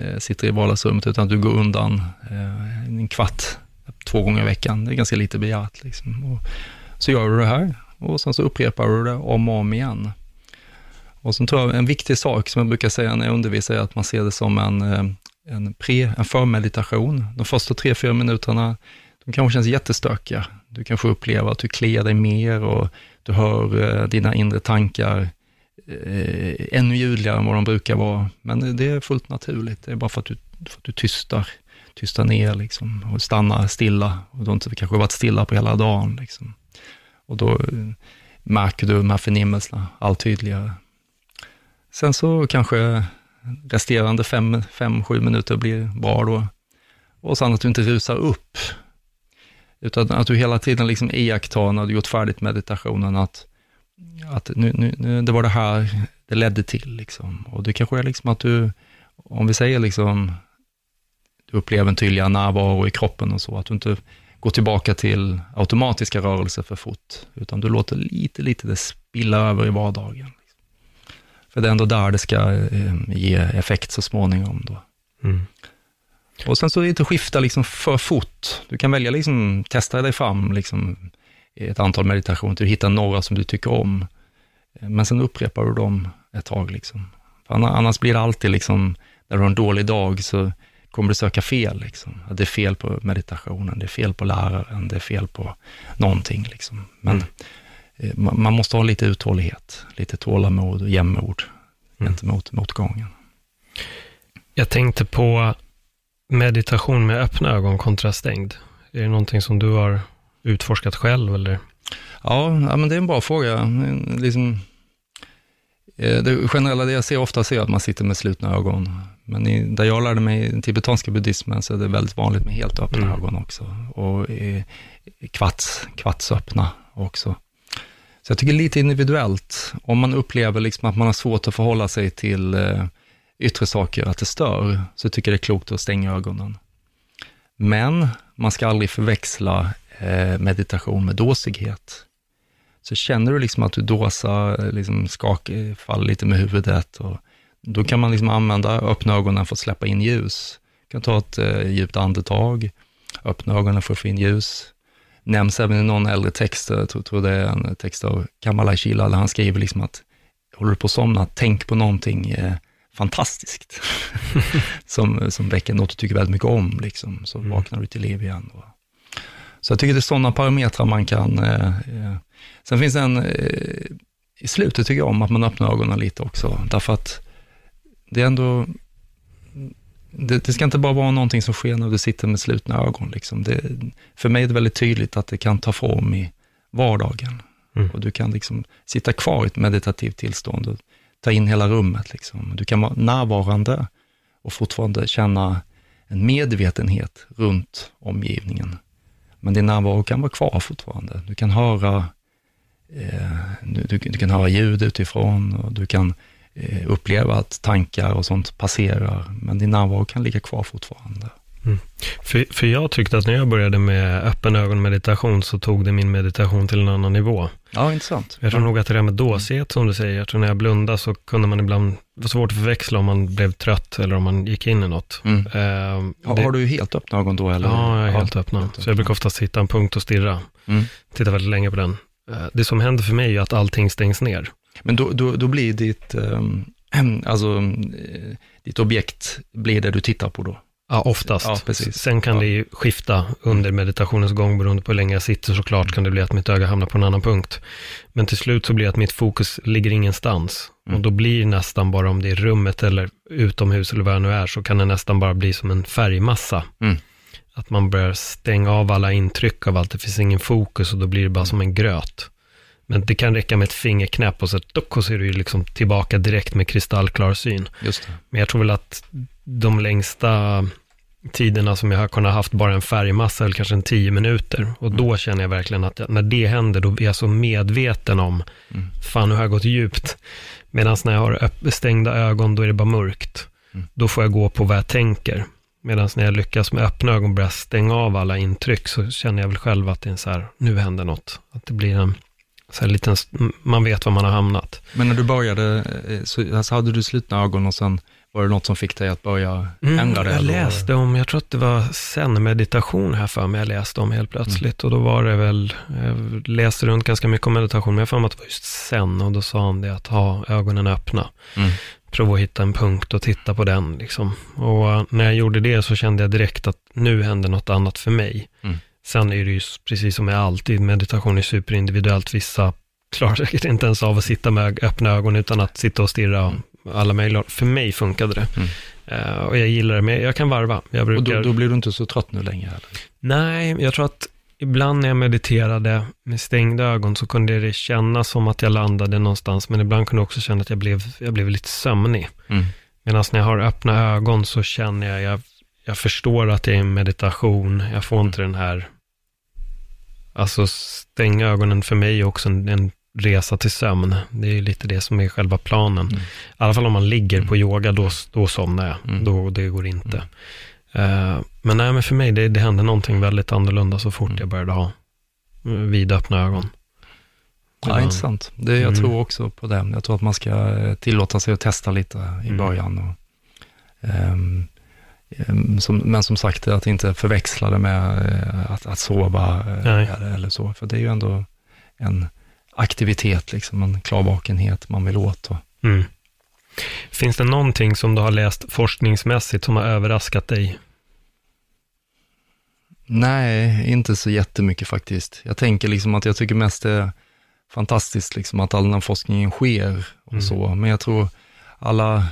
eh, sitter i vardagsrummet, utan att du går undan eh, en kvart, två gånger i veckan. Det är ganska lite begärt. Liksom. Och så gör du det här och sen så upprepar du det om och om igen. Och sen tror jag en viktig sak som jag brukar säga när jag undervisar är att man ser det som en, eh, en, pre, en förmeditation. De första tre, fyra minuterna, de kanske känns jättestökiga. Du kanske upplever att du kliar dig mer och du hör eh, dina inre tankar eh, ännu ljudligare än vad de brukar vara. Men det är fullt naturligt. Det är bara för att du, för att du tystar, tystar ner liksom, och stannar stilla. Och du har inte kanske varit stilla på hela dagen. Liksom. Och då eh, märker du de här förnimmelserna allt tydligare. Sen så kanske resterande fem, fem, sju minuter blir bra då. Och sen att du inte rusar upp, utan att du hela tiden liksom iakttar när du gjort färdigt meditationen, att, att nu, nu, nu, det var det här det ledde till. Liksom. Och det kanske är liksom att du, om vi säger liksom, du upplever en tydligare närvaro i kroppen och så, att du inte går tillbaka till automatiska rörelser för fort, utan du låter lite, lite det spilla över i vardagen. För det är ändå där det ska eh, ge effekt så småningom. Då. Mm. Och sen så inte skifta liksom för fort. Du kan välja liksom, testa dig fram liksom, i ett antal meditationer, du hittar några som du tycker om. Men sen upprepar du dem ett tag. Liksom. För annars blir det alltid, liksom, när du har en dålig dag, så kommer du söka fel. Liksom. Det är fel på meditationen, det är fel på läraren, det är fel på någonting. Liksom. Men mm. Eh, man måste ha lite uthållighet, lite tålamod och jämnmod mm. gentemot motgången. Jag tänkte på meditation med öppna ögon kontra stängd. Är det någonting som du har utforskat själv eller? Ja, ja men det är en bra fråga. Liksom, eh, det generella det jag ser ofta är att man sitter med slutna ögon. Men i, där jag lärde mig i tibetanska buddhismen så är det väldigt vanligt med helt öppna mm. ögon också. Och kvarts, kvartsöppna också. Så jag tycker lite individuellt, om man upplever liksom att man har svårt att förhålla sig till eh, yttre saker, att det stör, så tycker jag det är klokt att stänga ögonen. Men man ska aldrig förväxla eh, meditation med dåsighet. Så känner du liksom att du dåsar, liksom skak, eh, faller lite med huvudet, och då kan man liksom använda öppna ögonen för att släppa in ljus. Du kan ta ett eh, djupt andetag, öppna ögonen för att få in ljus, nämns även i någon äldre text, jag tror, tror det är en text av Kamalai Chila, där han skriver liksom att, håller du på att somna, tänk på någonting eh, fantastiskt, som, som väcker något du tycker väldigt mycket om, liksom. så mm. vaknar du till liv igen. Och, så jag tycker det är sådana parametrar man kan, eh, eh. sen finns det en, eh, i slutet tycker jag om att man öppnar ögonen lite också, därför att det är ändå, det, det, ska inte bara vara någonting som sker när du sitter med slutna ögon. Liksom. Det, för mig är det väldigt tydligt att det kan ta form i vardagen. Mm. Och du kan liksom sitta kvar i ett meditativt tillstånd och ta in hela rummet. Liksom. Du kan vara närvarande och fortfarande känna en medvetenhet runt omgivningen. Men din närvaro kan vara kvar fortfarande. Du kan höra, eh, du, du, du, kan höra ljud utifrån och du kan uppleva att tankar och sånt passerar, men din närvaro kan ligga kvar fortfarande. Mm. För, för jag tyckte att när jag började med öppen ögonmeditation så tog det min meditation till en annan nivå. Ja, intressant. Jag tror nog att det där med dåsighet som du säger, jag tror när jag blundade så kunde man ibland, det var svårt att förväxla om man blev trött eller om man gick in i något. Mm. Uh, det, har du helt öppna ögon då eller? Ja, jag är helt ja, öppna. Helt så jag brukar ofta sitta en punkt och stirra. Mm. Titta väldigt länge på den. Uh, det som händer för mig är att allting stängs ner. Men då, då, då blir ditt, ähm, alltså, äh, ditt objekt blir det du tittar på då? Ja, oftast. Ja, Sen kan ja. det skifta under meditationens gång beroende på hur länge jag sitter såklart kan det bli att mitt öga hamnar på en annan punkt. Men till slut så blir det att mitt fokus ligger ingenstans. Mm. Och då blir nästan bara om det är rummet eller utomhus eller vad det nu är så kan det nästan bara bli som en färgmassa. Mm. Att man börjar stänga av alla intryck av allt, det finns ingen fokus och då blir det bara som en gröt. Men det kan räcka med ett fingerknäpp och så, och så är du liksom tillbaka direkt med kristallklar syn. Men jag tror väl att de längsta tiderna som jag har kunnat haft bara en färgmassa eller kanske en tio minuter. Och då mm. känner jag verkligen att jag, när det händer, då är jag så medveten om, mm. fan nu har jag gått djupt. Medan när jag har stängda ögon, då är det bara mörkt. Mm. Då får jag gå på vad jag tänker. Medan när jag lyckas med öppna ögon och börja stänga av alla intryck, så känner jag väl själv att det är så här, nu händer något. Att det blir en så här liten, man vet var man har hamnat. Men när du började, eh, så alltså hade du slutna ögon och sen var det något som fick dig att börja mm, ändra det? Jag läste om, jag tror att det var sen-meditation här för mig, jag läste om helt plötsligt. Mm. Och då var det väl, jag läste runt ganska mycket om meditation, men jag får mig att det var just sen. Och då sa han det att ha ögonen öppna. Mm. prova att hitta en punkt och titta på den. Liksom. Och när jag gjorde det så kände jag direkt att nu händer något annat för mig. Mm. Sen är det ju precis som med alltid, meditation är superindividuellt. Vissa klarar säkert inte ens av att sitta med öppna ögon utan att sitta och stirra mm. alla mejl. För mig funkade det. Mm. Uh, och jag gillar det, men jag kan varva. Jag brukar... Och då, då, blir du inte så trött nu längre? Eller? Nej, jag tror att ibland när jag mediterade med stängda ögon så kunde det kännas som att jag landade någonstans, men ibland kunde jag också känna att jag blev, jag blev lite sömnig. Mm. Medan när jag har öppna ögon så känner jag, jag, jag förstår att det är en meditation, jag får inte den här, alltså stänga ögonen för mig är också en, en resa till sömn. Det är lite det som är själva planen. Mm. I alla fall om man ligger på mm. yoga, då, då somnar jag. Mm. Då, det går inte. Mm. Uh, men nej, men för mig, det, det hände någonting väldigt annorlunda så fort mm. jag började ha eh, vidöppna ögon. Ja, intressant. Det, jag mm. tror också på det. Jag tror att man ska eh, tillåta sig att testa lite i början. Och, um, som, men som sagt, att inte förväxla det med att, att sova eller, eller, så. För det är ju ändå en aktivitet, liksom, en klarvakenhet man vill åt. Och, mm. Finns det någonting som du har läst forskningsmässigt som har överraskat dig? Nej, inte så jättemycket faktiskt. Jag tänker liksom att jag tycker mest det är fantastiskt liksom att all den här forskningen sker och mm. så. Men jag tror alla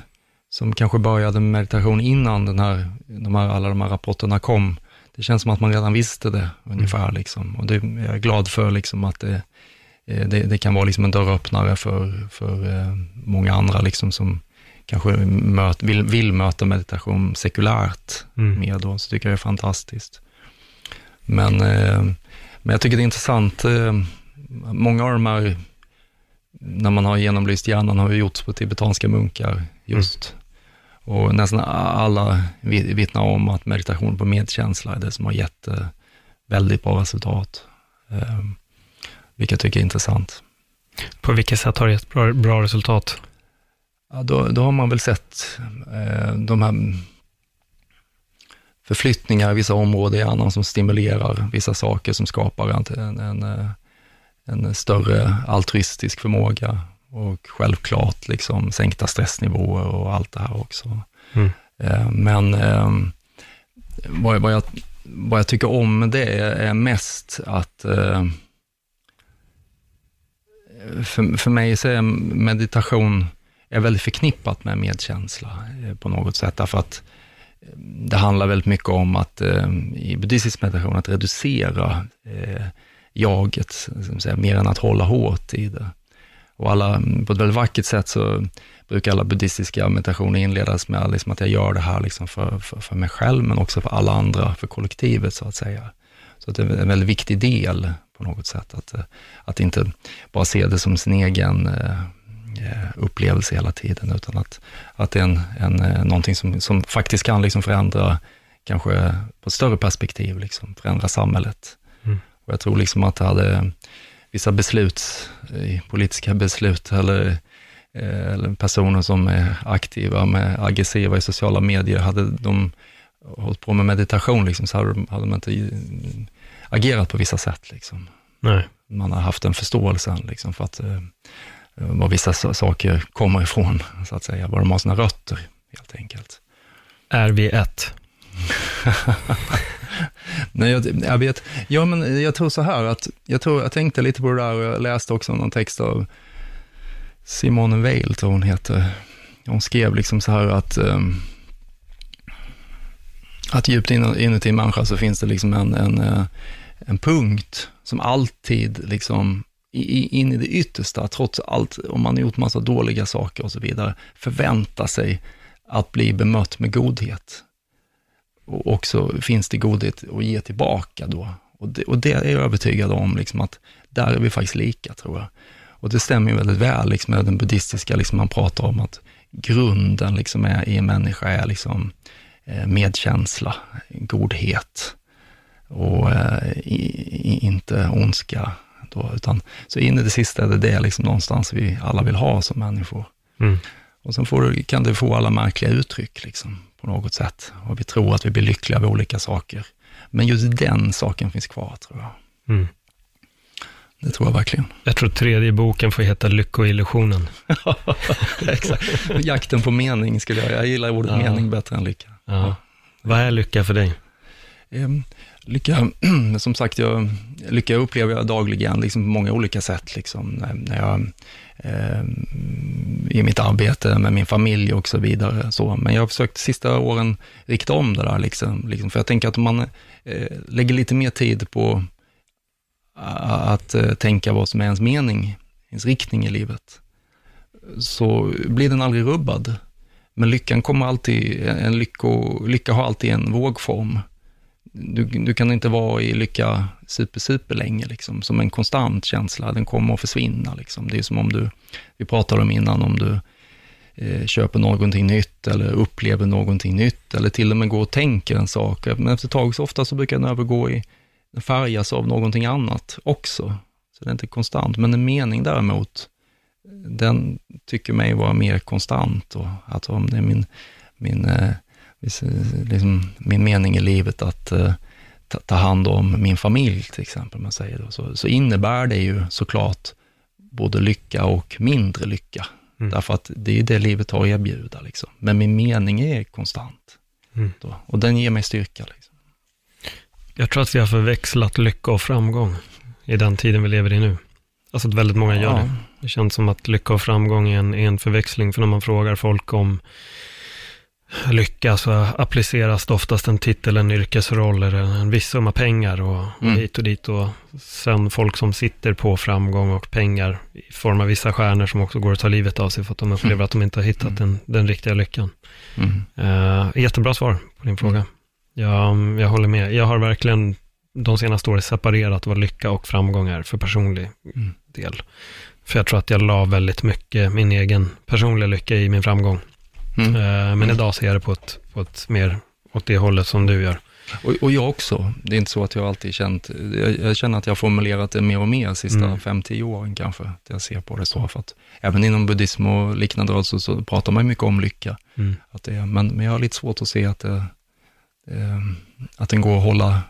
som kanske började med meditation innan den här, de här, alla de här rapporterna kom, det känns som att man redan visste det ungefär. Mm. Liksom. Och det, jag är glad för liksom att det, Eh, det, det, kan vara liksom en dörröppnare för, för eh, många andra liksom som kanske möt, vill, vill möta meditation sekulärt mm. mer då, så tycker jag det är fantastiskt. Men, eh, men jag tycker det är intressant, många av de här, när man har genomlyst hjärnan, har ju gjorts på tibetanska munkar just. Mm. Och nästan alla vittnar om att meditation på medkänsla är det som har gett väldigt bra resultat vilket jag tycker är intressant. På vilket sätt har det gett bra, bra resultat? Ja, då, då har man väl sett eh, de här förflyttningar i vissa områden i hjärnan som stimulerar vissa saker som skapar en, en, eh, en större altruistisk förmåga och självklart liksom sänkta stressnivåer och allt det här också. Mm. Eh, men eh, vad, vad, jag, vad jag tycker om det är mest att eh, för, för mig så är meditation är väldigt förknippat med medkänsla eh, på något sätt, därför att eh, det handlar väldigt mycket om att eh, i buddhistisk meditation, att reducera jaget, säga, mer än att hålla hårt i det. Och alla, på ett väldigt vackert sätt så brukar alla buddhistiska meditationer inledas med liksom att jag gör det här liksom för, för, för mig själv, men också för alla andra, för kollektivet så att säga. Så att det är en väldigt viktig del på något sätt. Att, eh, att inte bara se det som sin egen eh, eh, upplevelse hela tiden, utan att, att det är en, en, någonting som, som faktiskt kan liksom förändra, kanske på ett större perspektiv, liksom, förändra samhället. Mm. Och jag tror liksom att det hade vissa beslut, politiska beslut, eller, eller personer som är aktiva, med aggressiva i sociala medier, hade de hållit på med meditation, liksom, så hade de, hade de inte agerat på vissa sätt. Liksom. Nej. Man har haft en förståelse liksom, för att, eh, var vissa saker kommer ifrån, så att säga, var de har sina rötter, helt enkelt. Är vi ett? Nej, jag, jag, vet, ja men jag tror så här att, jag, tror, jag tänkte lite på det där och jag läste också någon text av Simone Weil, tror hon heter. Hon skrev liksom så här att, um, att djupt inuti en människa så finns det liksom en, en, eh, en punkt som alltid liksom in i det yttersta, trots allt, om man har gjort massa dåliga saker och så vidare, förväntar sig att bli bemött med godhet. Och också finns det godhet att ge tillbaka då. Och det, och det är jag övertygad om, liksom att där är vi faktiskt lika, tror jag. Och det stämmer ju väldigt väl liksom, med den buddhistiska, liksom, man pratar om att grunden liksom, är, i en människa är liksom, eh, medkänsla, godhet och eh, i, inte ondska. Då, utan, så in i det sista är det det liksom någonstans vi alla vill ha som människor. Mm. Och sen får, kan det få alla märkliga uttryck liksom, på något sätt. Och vi tror att vi blir lyckliga av olika saker. Men just den saken finns kvar, tror jag. Mm. det tror jag verkligen. Jag tror tredje boken får heta Lyckoillusionen. Exakt. Jakten på mening skulle jag, jag gillar ordet Ja. mening bättre än lycka. Ja. Vad är lycka för dig? Lycka, som sagt, jag, lycka upplever jag dagligen liksom på många olika sätt. Liksom, när, jag, eh, I mitt arbete med min familj och så vidare. Så. Men jag har försökt sista åren rikta om det där, liksom, liksom, för jag tänker att om man eh, lägger lite mer tid på att eh, tänka vad som är ens mening, ens riktning i livet, så blir den aldrig rubbad. Men lyckan kommer alltid, en lycko, lycka har alltid en vågform. Du, du kan inte vara i lycka super, super länge, liksom, som en konstant känsla. Den kommer att försvinna. Liksom. Det är som om du, vi pratade om innan, om du eh, köper någonting nytt eller upplever någonting nytt eller till och med går och tänker en sak. Men efter ett tag så ofta så brukar den övergå i, den färgas av någonting annat också. Så det är inte konstant. Men en mening däremot, den tycker mig vara mer konstant. Och att om det är min, min, eh, liksom, min mening i livet att eh, ta, ta hand om min familj, till exempel, man säger då, så, så innebär det ju såklart både lycka och mindre lycka. Mm. Därför att det är det livet har att erbjuda. Liksom. Men min mening är konstant. Mm. Och den ger mig styrka. Liksom. Jag tror att vi har förväxlat lycka och framgång i den tiden vi lever i nu. Alltså att väldigt många gör det. Det känns som att lycka och framgång är en, är en förväxling, för när man frågar folk om lycka så appliceras det oftast en titel, en yrkesroll eller en viss summa pengar och, och Mm. hit och dit. Och sen folk som sitter på framgång och pengar i form av vissa stjärnor som också går att ta livet av sig för att de upplever att de inte har hittat den, den riktiga lyckan. Mm. Uh, jättebra svar på din fråga. Jag, jag håller med. Jag har verkligen de senaste åren separerat vad lycka och framgång är för personlig Mm. del. För jag tror att jag la väldigt mycket min egen personliga lycka i min framgång. Mm. Eh, men idag ser jag det på ett, på ett mer åt det hållet som du gör. Och, och jag också. Det är inte så att jag alltid känt, jag, jag känner att jag har formulerat det mer och mer de sista Mm. fem, tio åren kanske, att jag ser på det så. För att även inom buddhism och liknande rörelser så pratar man mycket om lycka. Mm. Att det, men, men jag har lite svårt att se att, det, eh, att den går att hålla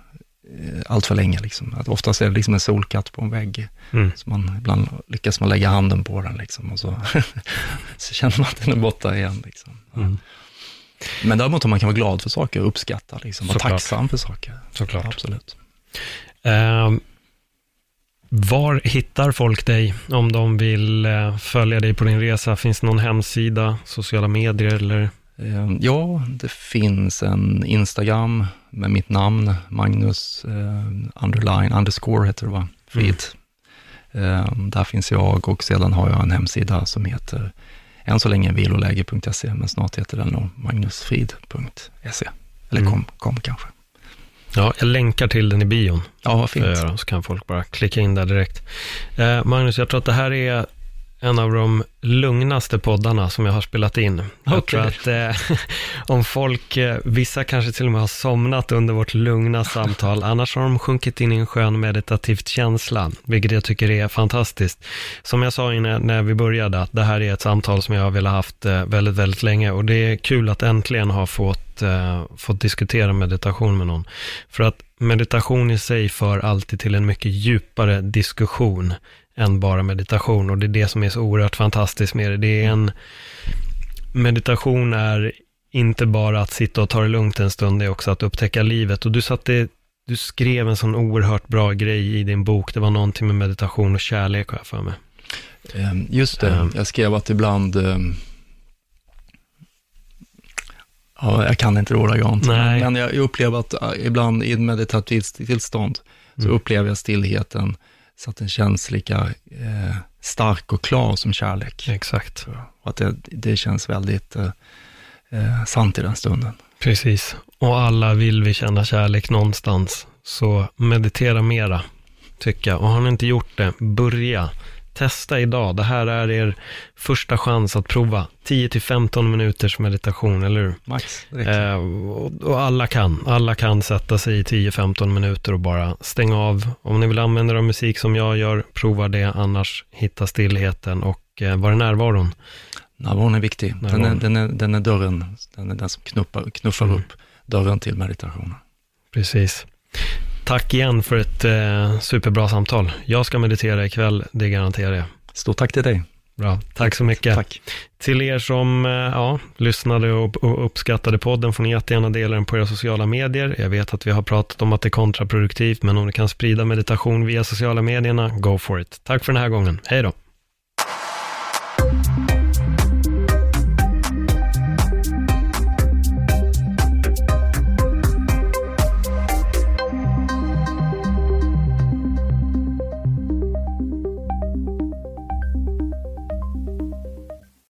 allt för länge. Liksom. Att oftast är det liksom en solkatt på en vägg. Mm. Så man, ibland lyckas man lägga handen på den liksom, och så, så känner man att den är borta igen. Liksom. Mm. Men däremot om man kan vara glad för saker och uppskatta, liksom, vara tacksam för saker. Såklart. Absolut. Eh, var hittar folk dig om de vill eh, följa dig på din resa? Finns det någon hemsida, sociala medier eller? Eh, Ja, det finns en Instagram med mitt namn, Magnus eh, underline, underscore heter det va? Frid. Eh, där finns jag och sedan har jag en hemsida som heter än så länge viloläge.se, men snart heter den nog magnusfrid.se. Eller Mm. kom, kom kanske. Ja, jag länkar till den i bion. Ja, vad fint. göra, så kan folk bara klicka in där direkt. Eh, Magnus, jag tror att det här är en av de lugnaste poddarna som jag har spelat in. Jag Okej. tror att eh, om folk, eh, vissa kanske till och med har somnat under vårt lugna samtal, annars har de sjunkit in i en skön meditativt känsla, vilket jag tycker är fantastiskt. Som jag sa innan när vi började, att det här är ett samtal som jag har velat haft eh, väldigt, väldigt länge och det är kul att äntligen ha fått, eh, fått diskutera meditation med någon. För att meditation i sig för alltid till en mycket djupare diskussion än bara meditation och det är det som är så oerhört fantastiskt med det. Det är en, meditation är inte bara att sitta och ta det lugnt en stund, det är också att upptäcka livet och du satte du skrev en sån oerhört bra grej i din bok. Det var någonting med meditation och kärlek har jag för mig. Eh, Just det, Eh. jag skrev att ibland eh, Ja, jag kan inte det ordagrant, Nej. men jag upplever att eh, ibland i ett meditativt tillstånd så Mm. upplever jag stillheten så att den känns lika eh, stark och klar som kärlek. Exakt. Och att det, det känns väldigt eh, eh, sant i den stunden. Precis. Och alla vill vi känna kärlek någonstans. Så meditera mera, tycker jag. Och har ni inte gjort det, börja. Testa idag. Det här är er första chans att prova 10-15 minuters meditation, eller hur? Max. Eh, och, och alla kan. Alla kan sätta sig i 10-15 minuter och bara stänga av. Om ni vill använda er av musik som jag gör, prova det. Annars hitta stillheten och eh, var är närvaron? Närvaron är viktig. Den är, Närvaron. den, är, den är dörren, den är den som knuppar, knuffar Mm. upp dörren till meditationen. Precis. Tack igen för ett eh, superbra samtal. Jag ska meditera ikväll, det garanterar jag. Stort tack till dig. Bra, tack så mycket. Tack. Till er som eh, ja, lyssnade och, och uppskattade podden får ni jättegärna dela den på era sociala medier. Jag vet att vi har pratat om att det är kontraproduktivt, men om ni kan sprida meditation via sociala medierna, go for it. Tack för den här gången. Hej då.